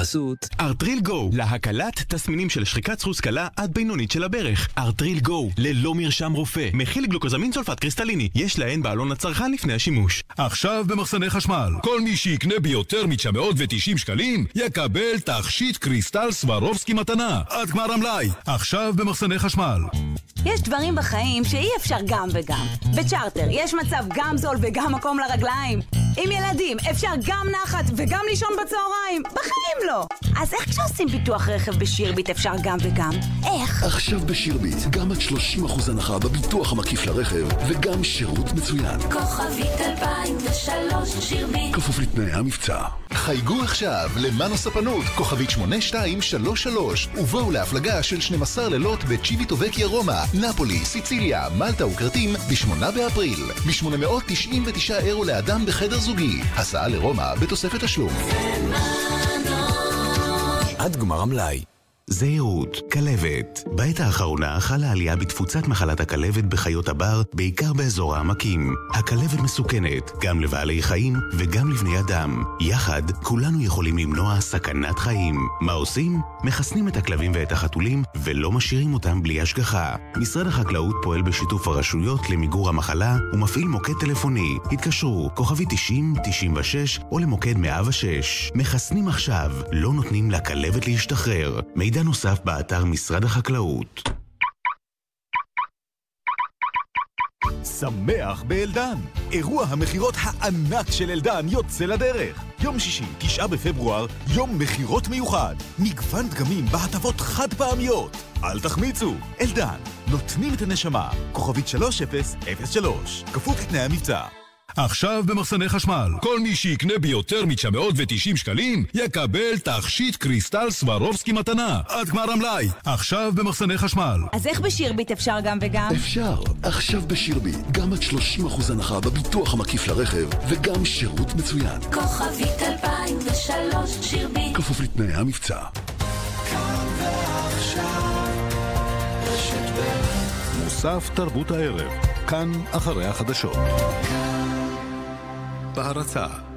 בחסות ארטריל גו, להקלת תסמינים של שחיקת סחוס קלה עד בינונית של הברך. ארטריל גו, ללא מרשם רופא, מכיל גלוקוזמין סולפט קריסטליני, יש להן בעלון הצרכן לפני השימוש. עכשיו במחסני חשמל, כל מי שיקנה ביותר מ-990 שקלים, יקבל תכשיט קריסטל סברובסקי מתנה, עד גמר המלאי. עכשיו במחסני חשמל. יש דברים בחיים שאי אפשר גם וגם. בצ'רטר יש מצב גם זול וגם מקום לרגליים. עם ילדים אפשר גם נחת וגם לישון בצהריים. בחיים לא. אז איך כשעושים ביטוח רכב בשירביט אפשר גם וגם? איך? עכשיו בשירביט, גם עד 30% הנחה בביטוח המקיף לרכב, וגם שירות מצוין. כוכבית 2003 שירביט כפוף לתנאי המבצע. חייגו עכשיו למאנו ספנות, כוכבית 8233, ובואו להפלגה של 12 לילות בצ'יביטו וקיה רומא, נפולי, סיציליה, מלטה וכרתים ב-8 באפריל. ב-899 אירו לאדם בחדר זוגי. הסעה לרומא בתוספת תשלום. עד גמר המלאי. זהירות, כלבת. בעת האחרונה חלה עלייה בתפוצת מחלת הכלבת בחיות הבר, בעיקר באזור העמקים. הכלבת מסוכנת, גם לבעלי חיים וגם לבני אדם. יחד, כולנו יכולים למנוע סכנת חיים. מה עושים? מחסנים את הכלבים ואת החתולים, ולא משאירים אותם בלי השגחה. משרד החקלאות פועל בשיתוף הרשויות למיגור המחלה, ומפעיל מוקד טלפוני. התקשרו, כוכבי 90, 96, או למוקד 106. מחסנים עכשיו, לא נותנים לכלבת להשתחרר. מידע נוסף באתר משרד החקלאות. שמח באלדן. אירוע המכירות הענק של אלדן יוצא לדרך. יום שישי, תשעה בפברואר, יום מכירות מיוחד. מגוון דגמים בהטבות חד פעמיות. אל תחמיצו, אלדן, נותנים את הנשמה. כוכבית 3003, כפוף לתנאי המבצע. עכשיו במחסני חשמל, כל מי שיקנה ביותר מ-990 שקלים, יקבל תכשיט קריסטל סברובסקי מתנה, עד גמר המלאי. עכשיו במחסני חשמל. אז איך בשירביט אפשר גם וגם? אפשר, עכשיו בשירביט, גם עד 30% הנחה בביטוח המקיף לרכב, וגם שירות מצוין. כוכבית 2003 שירביט כפוף לתנאי המבצע. מוסף תרבות הערב, כאן אחרי החדשות. בהרצה